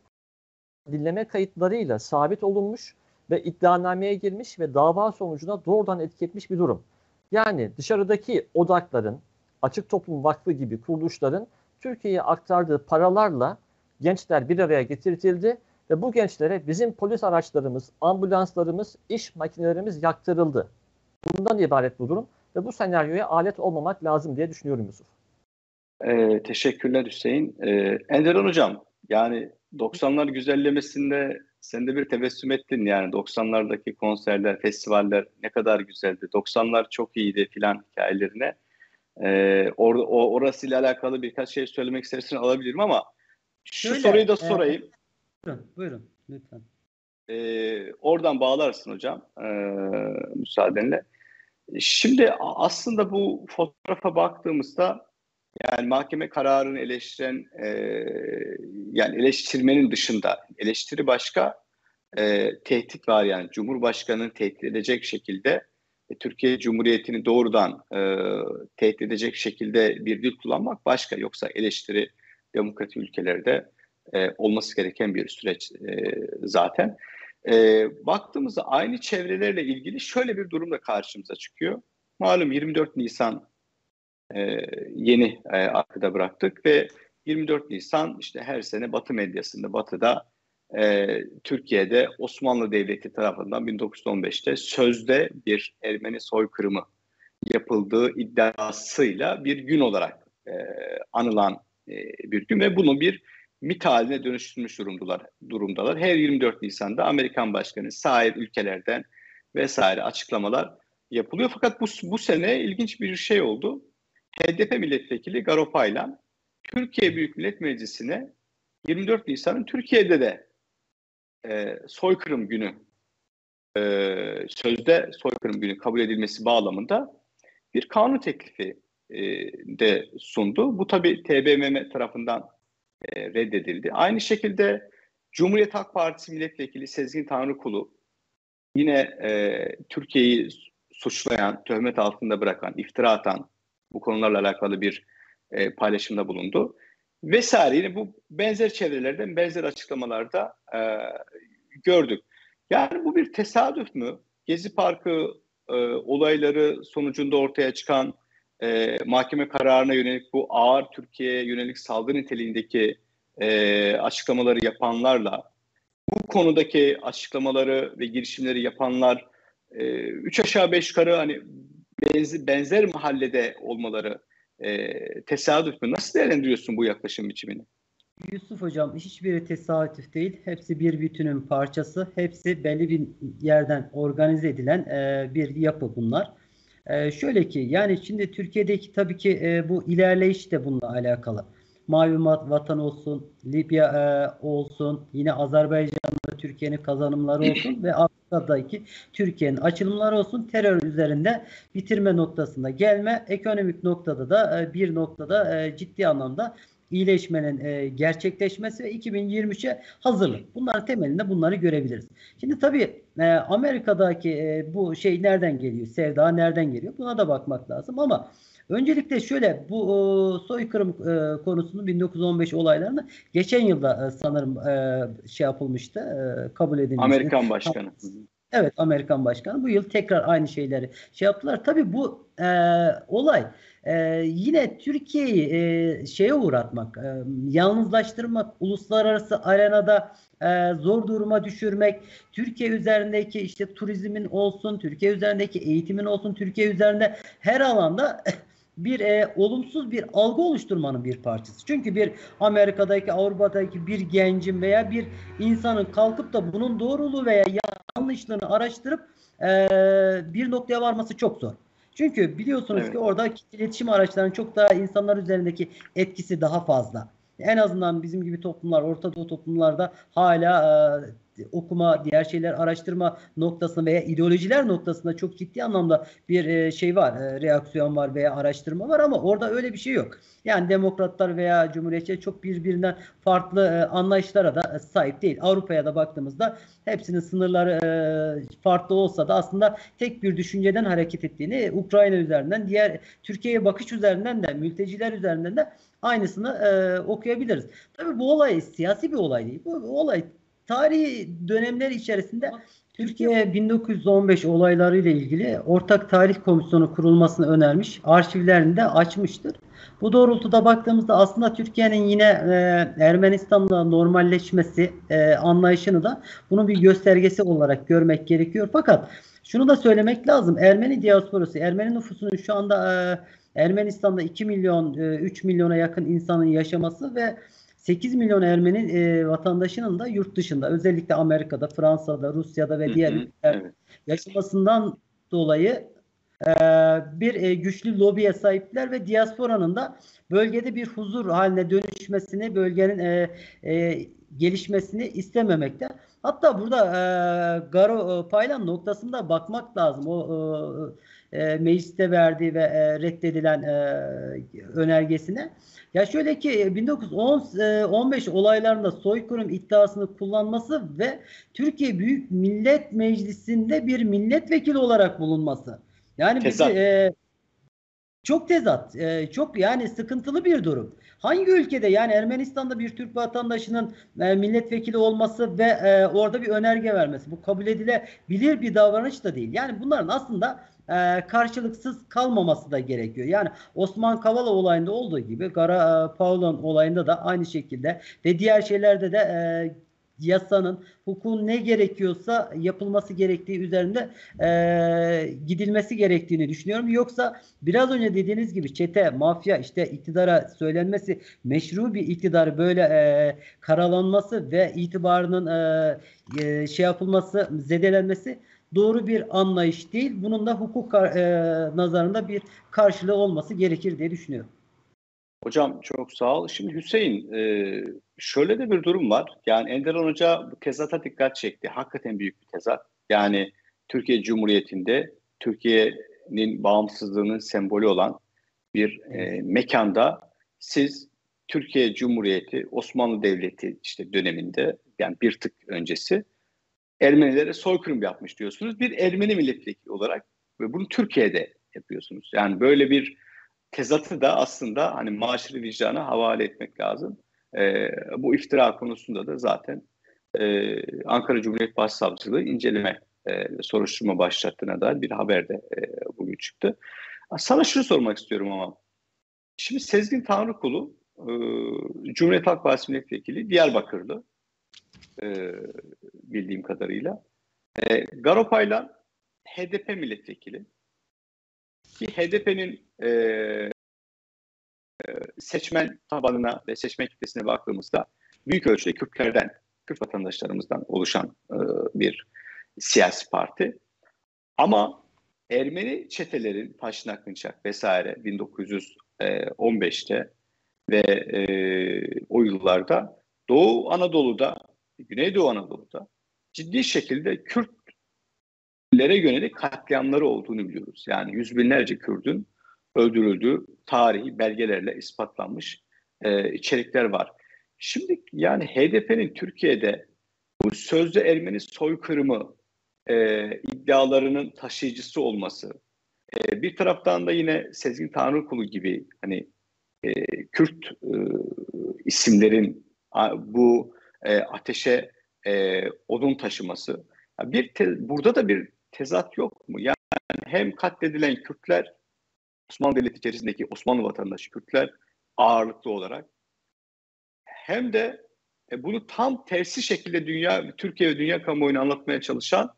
dinleme kayıtlarıyla sabit olunmuş ve iddianameye girmiş ve dava sonucuna doğrudan etki etmiş bir durum. Yani dışarıdaki odakların, Açık Toplum Vakfı gibi kuruluşların Türkiye'ye aktardığı paralarla gençler bir araya getirildi ve bu gençlere bizim polis araçlarımız, ambulanslarımız, iş makinelerimiz yaktırıldı. Bundan ibaret bu durum ve bu senaryoya alet olmamak lazım diye düşünüyorum Yusuf. Ee, teşekkürler Hüseyin. Ee, Enderan Hocam, yani 90'lar güzellemesinde sen de bir tebessüm ettin yani 90'lardaki konserler, festivaller ne kadar güzeldi. 90'lar çok iyiydi filan hikayelerine. E, or, o, orasıyla alakalı birkaç şey söylemek istersen alabilirim ama şu Şöyle, soruyu da e, sorayım. Buyurun, buyurun lütfen. E, oradan bağlarsın hocam e, müsaadenle. Şimdi aslında bu fotoğrafa baktığımızda yani mahkeme kararını eleştiren e, yani eleştirmenin dışında eleştiri başka e, tehdit var yani Cumhurbaşkanı'nı tehdit edecek şekilde e, Türkiye Cumhuriyeti'ni doğrudan e, tehdit edecek şekilde bir dil kullanmak başka yoksa eleştiri demokratik ülkelerde e, olması gereken bir süreç e, zaten. E, baktığımızda aynı çevrelerle ilgili şöyle bir durum da karşımıza çıkıyor. Malum 24 Nisan e, yeni e, arkada bıraktık ve 24 Nisan işte her sene Batı medyasında, Batı'da e, Türkiye'de Osmanlı Devleti tarafından 1915'te sözde bir Ermeni soykırımı yapıldığı iddiasıyla bir gün olarak e, anılan e, bir gün ve bunu bir mit haline dönüştürmüş durumdalar. durumdalar. Her 24 Nisan'da Amerikan Başkanı sahip ülkelerden vesaire açıklamalar yapılıyor. Fakat bu, bu sene ilginç bir şey oldu. HDP milletvekili Garopaylan Türkiye Büyük Millet Meclisi'ne 24 Nisan'ın Türkiye'de de e, soykırım günü e, sözde soykırım günü kabul edilmesi bağlamında bir kanun teklifi e, de sundu. Bu tabi TBMM tarafından e, reddedildi. Aynı şekilde Cumhuriyet Halk Partisi milletvekili Sezgin Tanrıkulu yine e, Türkiye'yi suçlayan, töhmet altında bırakan, iftira atan bu konularla alakalı bir e, paylaşımda bulundu. Vesaire yine bu benzer çevrelerden benzer açıklamalarda e, gördük. Yani bu bir tesadüf mü? Gezi Parkı e, olayları sonucunda ortaya çıkan e, mahkeme kararına yönelik bu ağır Türkiye'ye yönelik saldırı niteliğindeki e, açıklamaları yapanlarla bu konudaki açıklamaları ve girişimleri yapanlar e, üç aşağı beş yukarı hani benzer, benzer mahallede olmaları e, tesadüf mü? Nasıl değerlendiriyorsun bu yaklaşım biçimini? Yusuf Hocam hiçbiri tesadüf değil. Hepsi bir bütünün parçası. Hepsi belli bir yerden organize edilen e, bir yapı bunlar. E, şöyle ki yani şimdi Türkiye'deki tabii ki e, bu ilerleyiş de bununla alakalı. Mavi Vatan olsun, Libya e, olsun, yine Azerbaycan'da Türkiye'nin kazanımları olsun ve Afrika'daki Türkiye'nin açılımları olsun terör üzerinde bitirme noktasında gelme, ekonomik noktada da e, bir noktada e, ciddi anlamda iyileşmenin e, gerçekleşmesi ve 2023'e hazırlık. Bunların temelinde bunları görebiliriz. Şimdi tabii e, Amerika'daki e, bu şey nereden geliyor? Sevda nereden geliyor? Buna da bakmak lazım ama Öncelikle şöyle bu e, soykırım e, konusunu 1915 olaylarını geçen yılda e, sanırım e, şey yapılmıştı, e, kabul edilmişti. Amerikan başkanı. Evet Amerikan başkanı bu yıl tekrar aynı şeyleri şey yaptılar. Tabii bu e, olay e, yine Türkiye'yi e, şeye uğratmak, e, yalnızlaştırmak, uluslararası arenada e, zor duruma düşürmek, Türkiye üzerindeki işte turizmin olsun, Türkiye üzerindeki eğitimin olsun, Türkiye üzerinde her alanda bir e, olumsuz bir algı oluşturmanın bir parçası. Çünkü bir Amerika'daki, Avrupa'daki bir gencin veya bir insanın kalkıp da bunun doğruluğu veya yanlışlığını araştırıp e, bir noktaya varması çok zor. Çünkü biliyorsunuz evet. ki orada iletişim araçlarının çok daha insanlar üzerindeki etkisi daha fazla. En azından bizim gibi toplumlar, Orta Doğu toplumlarda hala e, okuma, diğer şeyler araştırma noktasında veya ideolojiler noktasında çok ciddi anlamda bir e, şey var, e, reaksiyon var veya araştırma var ama orada öyle bir şey yok. Yani demokratlar veya cumhuriyetçiler çok birbirinden farklı e, anlayışlara da sahip değil. Avrupa'ya da baktığımızda hepsinin sınırları farklı olsa da aslında tek bir düşünceden hareket ettiğini Ukrayna üzerinden, diğer Türkiye'ye bakış üzerinden de, mülteciler üzerinden de aynısını okuyabiliriz. Tabii bu olay siyasi bir olay değil. Bu olay tarihi dönemler içerisinde Türkiye 1915 olayları ile ilgili ortak tarih komisyonu kurulmasını önermiş. Arşivlerini de açmıştır. Bu doğrultuda baktığımızda aslında Türkiye'nin yine e, Ermenistan'la normalleşmesi e, anlayışını da bunun bir göstergesi olarak görmek gerekiyor. Fakat şunu da söylemek lazım. Ermeni diasporası, Ermeni nüfusunun şu anda e, Ermenistan'da 2 milyon, e, 3 milyona yakın insanın yaşaması ve 8 milyon Ermeni e, vatandaşının da yurt dışında özellikle Amerika'da, Fransa'da, Rusya'da ve diğer ülkeler yaşamasından dolayı bir güçlü lobiye sahipler ve diasporanın da bölgede bir huzur haline dönüşmesini, bölgenin gelişmesini istememekte. Hatta burada Garo Paylan noktasında bakmak lazım. O e, mecliste verdiği ve e, reddedilen e, önergesine. Ya şöyle ki 1915 e, olaylarında soykırım iddiasını kullanması ve Türkiye Büyük Millet Meclisi'nde bir milletvekili olarak bulunması. Yani bizi, e, çok tezat, e, çok yani sıkıntılı bir durum. Hangi ülkede yani Ermenistan'da bir Türk vatandaşının e, milletvekili olması ve e, orada bir önerge vermesi bu kabul edilebilir bir davranış da değil. Yani bunların aslında e, karşılıksız kalmaması da gerekiyor. Yani Osman Kavala olayında olduğu gibi Gara e, Paul'un olayında da aynı şekilde ve diğer şeylerde de e, yasanın, hukukun ne gerekiyorsa yapılması gerektiği üzerinde e, gidilmesi gerektiğini düşünüyorum. Yoksa biraz önce dediğiniz gibi çete, mafya işte iktidara söylenmesi, meşru bir iktidarı böyle e, karalanması ve itibarının e, e, şey yapılması, zedelenmesi doğru bir anlayış değil. Bunun da hukuk e, nazarında bir karşılığı olması gerekir diye düşünüyorum. Hocam çok sağ ol. Şimdi Hüseyin e, şöyle de bir durum var. Yani Enderun Hoca bu tezata dikkat çekti. Hakikaten büyük bir tezat. Yani Türkiye Cumhuriyeti'nde Türkiye'nin bağımsızlığının sembolü olan bir e, mekanda siz Türkiye Cumhuriyeti, Osmanlı Devleti işte döneminde yani bir tık öncesi Ermenilere soykırım yapmış diyorsunuz. Bir Ermeni milletvekili olarak ve bunu Türkiye'de yapıyorsunuz. Yani böyle bir tezatı da aslında hani maaşlı vicdana havale etmek lazım. E, bu iftira konusunda da zaten e, Ankara Cumhuriyet Başsavcılığı inceleme e, soruşturma başlattığına dair bir haber de e, bugün çıktı. Sana şunu sormak istiyorum ama. Şimdi Sezgin Tanrıkulu e, Cumhuriyet Halk Partisi milletvekili Diyarbakırlı e, bildiğim kadarıyla. E, Garopay'la HDP milletvekili ki HDP'nin e, e, seçmen tabanına ve seçmen kitlesine baktığımızda büyük ölçüde Kürtlerden, Kürt vatandaşlarımızdan oluşan e, bir siyasi parti. Ama Ermeni çetelerin Paşnak Kınçak vesaire 1915'te ve e, o yıllarda Doğu Anadolu'da Güneydoğu Anadolu'da ciddi şekilde Kürtlere yönelik katliamları olduğunu biliyoruz. Yani yüz binlerce Kürt'ün öldürüldüğü tarihi belgelerle ispatlanmış e, içerikler var. Şimdi yani HDP'nin Türkiye'de bu sözde Ermeni soykırımı e, iddialarının taşıyıcısı olması, e, bir taraftan da yine Sezgin Tanrıkulu gibi hani e, Kürt e, isimlerin bu e, ateşe e, odun taşıması. bir te, burada da bir tezat yok mu? Yani hem katledilen Kürtler Osmanlı Devleti içerisindeki Osmanlı vatandaşı Kürtler ağırlıklı olarak hem de e, bunu tam tersi şekilde dünya Türkiye ve dünya kamuoyunu anlatmaya çalışan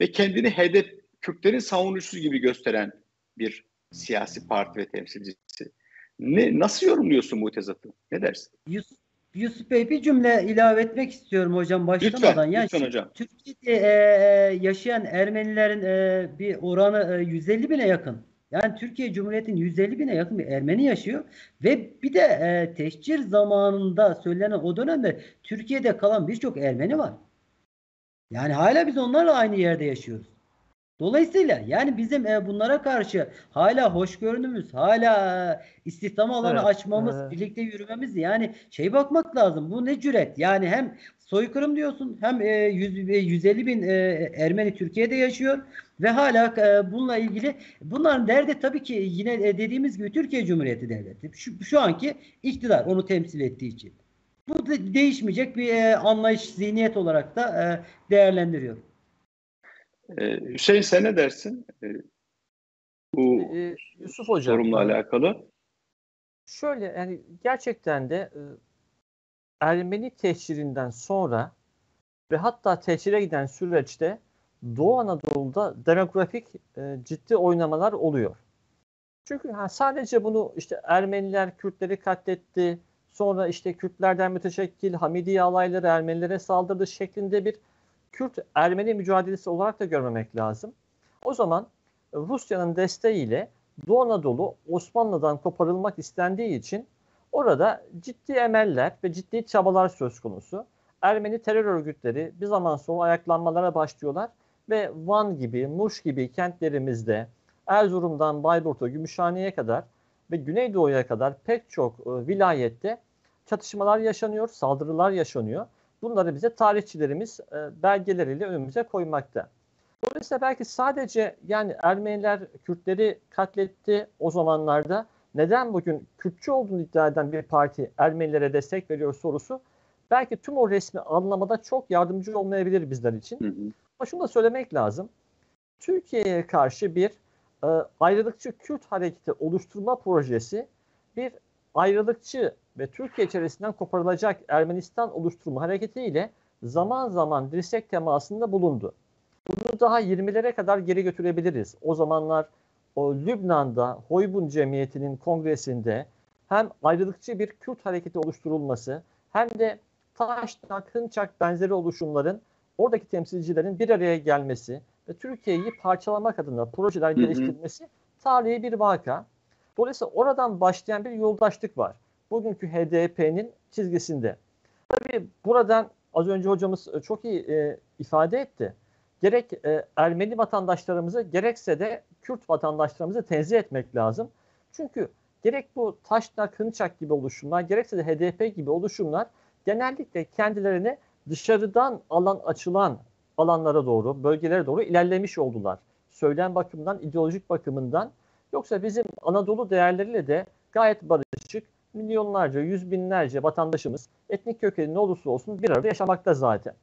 ve kendini hedef Kürtlerin savunucusu gibi gösteren bir siyasi parti ve temsilcisi. Ne nasıl yorumluyorsun bu tezatı? Ne dersin? Yusuf Yusuf Bey bir cümle ilave etmek istiyorum hocam başlamadan. Lütfen, yani lütfen hocam. Türkiye'de e, e, yaşayan Ermenilerin e, bir oranı e, 150 bine yakın. Yani Türkiye Cumhuriyeti'nin 150 bine yakın bir Ermeni yaşıyor ve bir de e, teşcir zamanında söylenen o dönemde Türkiye'de kalan birçok Ermeni var. Yani hala biz onlarla aynı yerde yaşıyoruz. Dolayısıyla yani bizim e, bunlara karşı hala hoşgörümüz, hala e, istihdam alanı evet, açmamız, evet. birlikte yürümemiz yani şey bakmak lazım. Bu ne cüret? Yani hem soykırım diyorsun hem e, 100, 150 bin e, Ermeni Türkiye'de yaşıyor ve hala e, bununla ilgili bunların derdi tabii ki yine e, dediğimiz gibi Türkiye Cumhuriyeti Devleti. Şu, şu anki iktidar onu temsil ettiği için. Bu de, değişmeyecek bir e, anlayış, zihniyet olarak da e, değerlendiriyor. Ee, Hüseyin sen ne dersin? Ee, bu ee, Yusuf Hocam, sorumla alakalı. Şöyle yani gerçekten de e, Ermeni teşhirinden sonra ve hatta teşhire giden süreçte Doğu Anadolu'da demografik e, ciddi oynamalar oluyor. Çünkü ha, sadece bunu işte Ermeniler Kürtleri katletti, sonra işte Kürtlerden müteşekkil Hamidiye alayları Ermenilere saldırdı şeklinde bir Kürt-Ermeni mücadelesi olarak da görmemek lazım. O zaman Rusya'nın desteğiyle Doğu Anadolu Osmanlı'dan koparılmak istendiği için orada ciddi emeller ve ciddi çabalar söz konusu. Ermeni terör örgütleri bir zaman sonra ayaklanmalara başlıyorlar ve Van gibi, Muş gibi kentlerimizde Erzurum'dan Bayburt'a, Gümüşhane'ye kadar ve Güneydoğu'ya kadar pek çok e, vilayette çatışmalar yaşanıyor, saldırılar yaşanıyor. Bunları bize tarihçilerimiz e, belgeleriyle önümüze koymakta. Dolayısıyla belki sadece yani Ermeniler Kürtleri katletti o zamanlarda. Neden bugün Kürtçü olduğunu iddia eden bir parti Ermenilere destek veriyor sorusu belki tüm o resmi anlamada çok yardımcı olmayabilir bizler için. Hı hı. Ama şunu da söylemek lazım. Türkiye'ye karşı bir e, ayrılıkçı Kürt hareketi oluşturma projesi bir ayrılıkçı ve Türkiye içerisinden koparılacak Ermenistan oluşturma hareketiyle zaman zaman dirsek temasında bulundu. Bunu daha 20'lere kadar geri götürebiliriz. O zamanlar o Lübnan'da Hoybun Cemiyeti'nin kongresinde hem ayrılıkçı bir Kürt hareketi oluşturulması hem de Taşnak, Hınçak benzeri oluşumların oradaki temsilcilerin bir araya gelmesi ve Türkiye'yi parçalamak adına projeler geliştirmesi tarihi bir vaka. Dolayısıyla oradan başlayan bir yoldaşlık var. Bugünkü HDP'nin çizgisinde. Tabii buradan az önce hocamız e, çok iyi e, ifade etti. Gerek e, Ermeni vatandaşlarımızı gerekse de Kürt vatandaşlarımızı tenzih etmek lazım. Çünkü gerek bu Taşnak, Hınçak gibi oluşumlar gerekse de HDP gibi oluşumlar genellikle kendilerini dışarıdan alan açılan alanlara doğru, bölgelere doğru ilerlemiş oldular. Söylem bakımından, ideolojik bakımından. Yoksa bizim Anadolu değerleriyle de gayet barışık, milyonlarca, yüz binlerce vatandaşımız etnik kökeni ne olursa olsun bir arada yaşamakta zaten.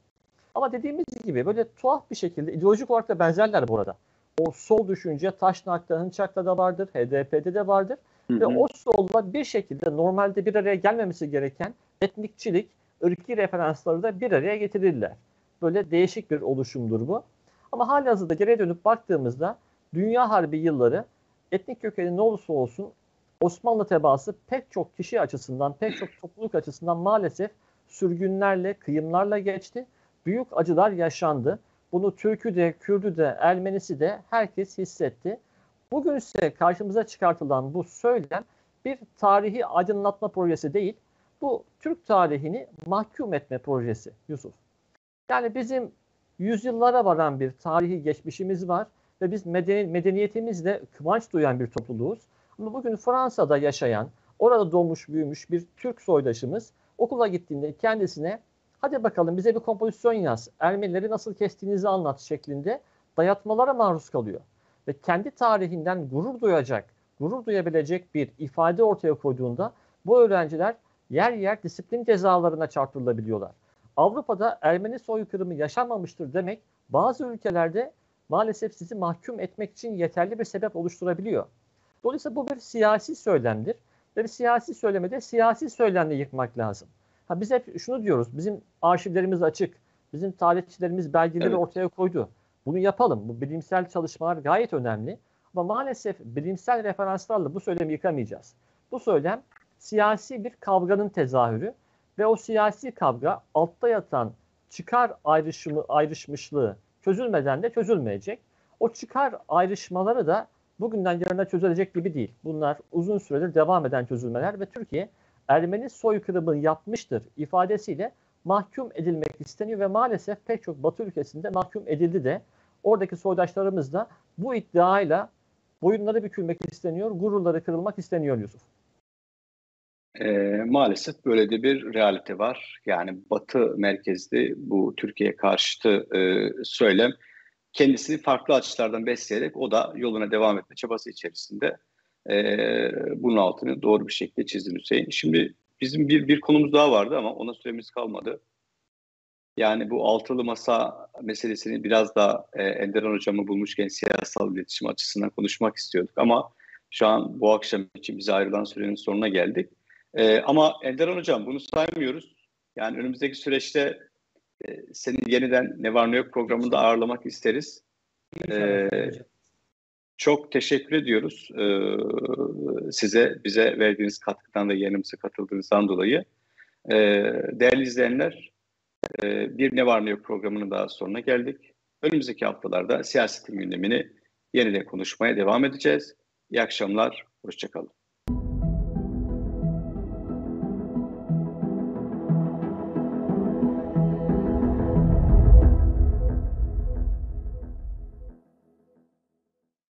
Ama dediğimiz gibi böyle tuhaf bir şekilde ideolojik olarak da benzerler bu arada. O sol düşünce Taşnak'ta, Hınçak'ta da vardır, HDP'de de vardır. Hı hı. Ve o solda bir şekilde normalde bir araya gelmemesi gereken etnikçilik, ırki referansları da bir araya getirirler. Böyle değişik bir oluşumdur bu. Ama hali hazırda geriye dönüp baktığımızda Dünya Harbi yılları etnik kökeni ne olursa olsun Osmanlı tebaası pek çok kişi açısından, pek çok topluluk açısından maalesef sürgünlerle, kıyımlarla geçti. Büyük acılar yaşandı. Bunu Türk'ü de, Kürd'ü de, Ermenisi de herkes hissetti. Bugün ise karşımıza çıkartılan bu söylem bir tarihi aydınlatma projesi değil, bu Türk tarihini mahkum etme projesi Yusuf. Yani bizim yüzyıllara varan bir tarihi geçmişimiz var ve biz medeni, medeniyetimizle kıvanç duyan bir topluluğuz. Ama bugün Fransa'da yaşayan, orada doğmuş büyümüş bir Türk soydaşımız okula gittiğinde kendisine hadi bakalım bize bir kompozisyon yaz, Ermenileri nasıl kestiğinizi anlat şeklinde dayatmalara maruz kalıyor. Ve kendi tarihinden gurur duyacak, gurur duyabilecek bir ifade ortaya koyduğunda bu öğrenciler yer yer disiplin cezalarına çarptırılabiliyorlar. Avrupa'da Ermeni soykırımı yaşanmamıştır demek bazı ülkelerde maalesef sizi mahkum etmek için yeterli bir sebep oluşturabiliyor. Dolayısıyla bu bir siyasi söylemdir. Ve bir siyasi söylemede siyasi söylemle yıkmak lazım. Ha biz hep şunu diyoruz. Bizim arşivlerimiz açık. Bizim tarihçilerimiz belgeleri evet. ortaya koydu. Bunu yapalım. Bu bilimsel çalışmalar gayet önemli. Ama maalesef bilimsel referanslarla bu söylemi yıkamayacağız. Bu söylem siyasi bir kavganın tezahürü ve o siyasi kavga altta yatan çıkar ayrışımı, ayrışmışlığı çözülmeden de çözülmeyecek. O çıkar ayrışmaları da bugünden yarına çözülecek gibi değil. Bunlar uzun süredir devam eden çözülmeler ve Türkiye Ermeni soykırımı yapmıştır ifadesiyle mahkum edilmek isteniyor ve maalesef pek çok Batı ülkesinde mahkum edildi de oradaki soydaşlarımız da bu iddiayla boyunları bükülmek isteniyor, gururları kırılmak isteniyor Yusuf. E, maalesef böyle de bir realite var. Yani Batı merkezli bu Türkiye karşıtı e, söylem kendisini farklı açılardan besleyerek o da yoluna devam etme çabası içerisinde e, bunun altını doğru bir şekilde çizdi Hüseyin. Şimdi bizim bir, bir konumuz daha vardı ama ona süremiz kalmadı. Yani bu altılı masa meselesini biraz daha e, Enderan Hocam'ı bulmuşken siyasal iletişim açısından konuşmak istiyorduk ama şu an bu akşam için bize ayrılan sürenin sonuna geldik. E, ama Enderan Hocam bunu saymıyoruz. Yani önümüzdeki süreçte e, seni yeniden Ne Var Ne Yok programında ağırlamak isteriz. E, çok teşekkür ediyoruz e, size, bize verdiğiniz katkıdan ve yanımıza katıldığınızdan dolayı. E, değerli izleyenler, e, bir Ne Var Ne Yok programının daha sonuna geldik. Önümüzdeki haftalarda siyasetin gündemini yeniden konuşmaya devam edeceğiz. İyi akşamlar, hoşçakalın.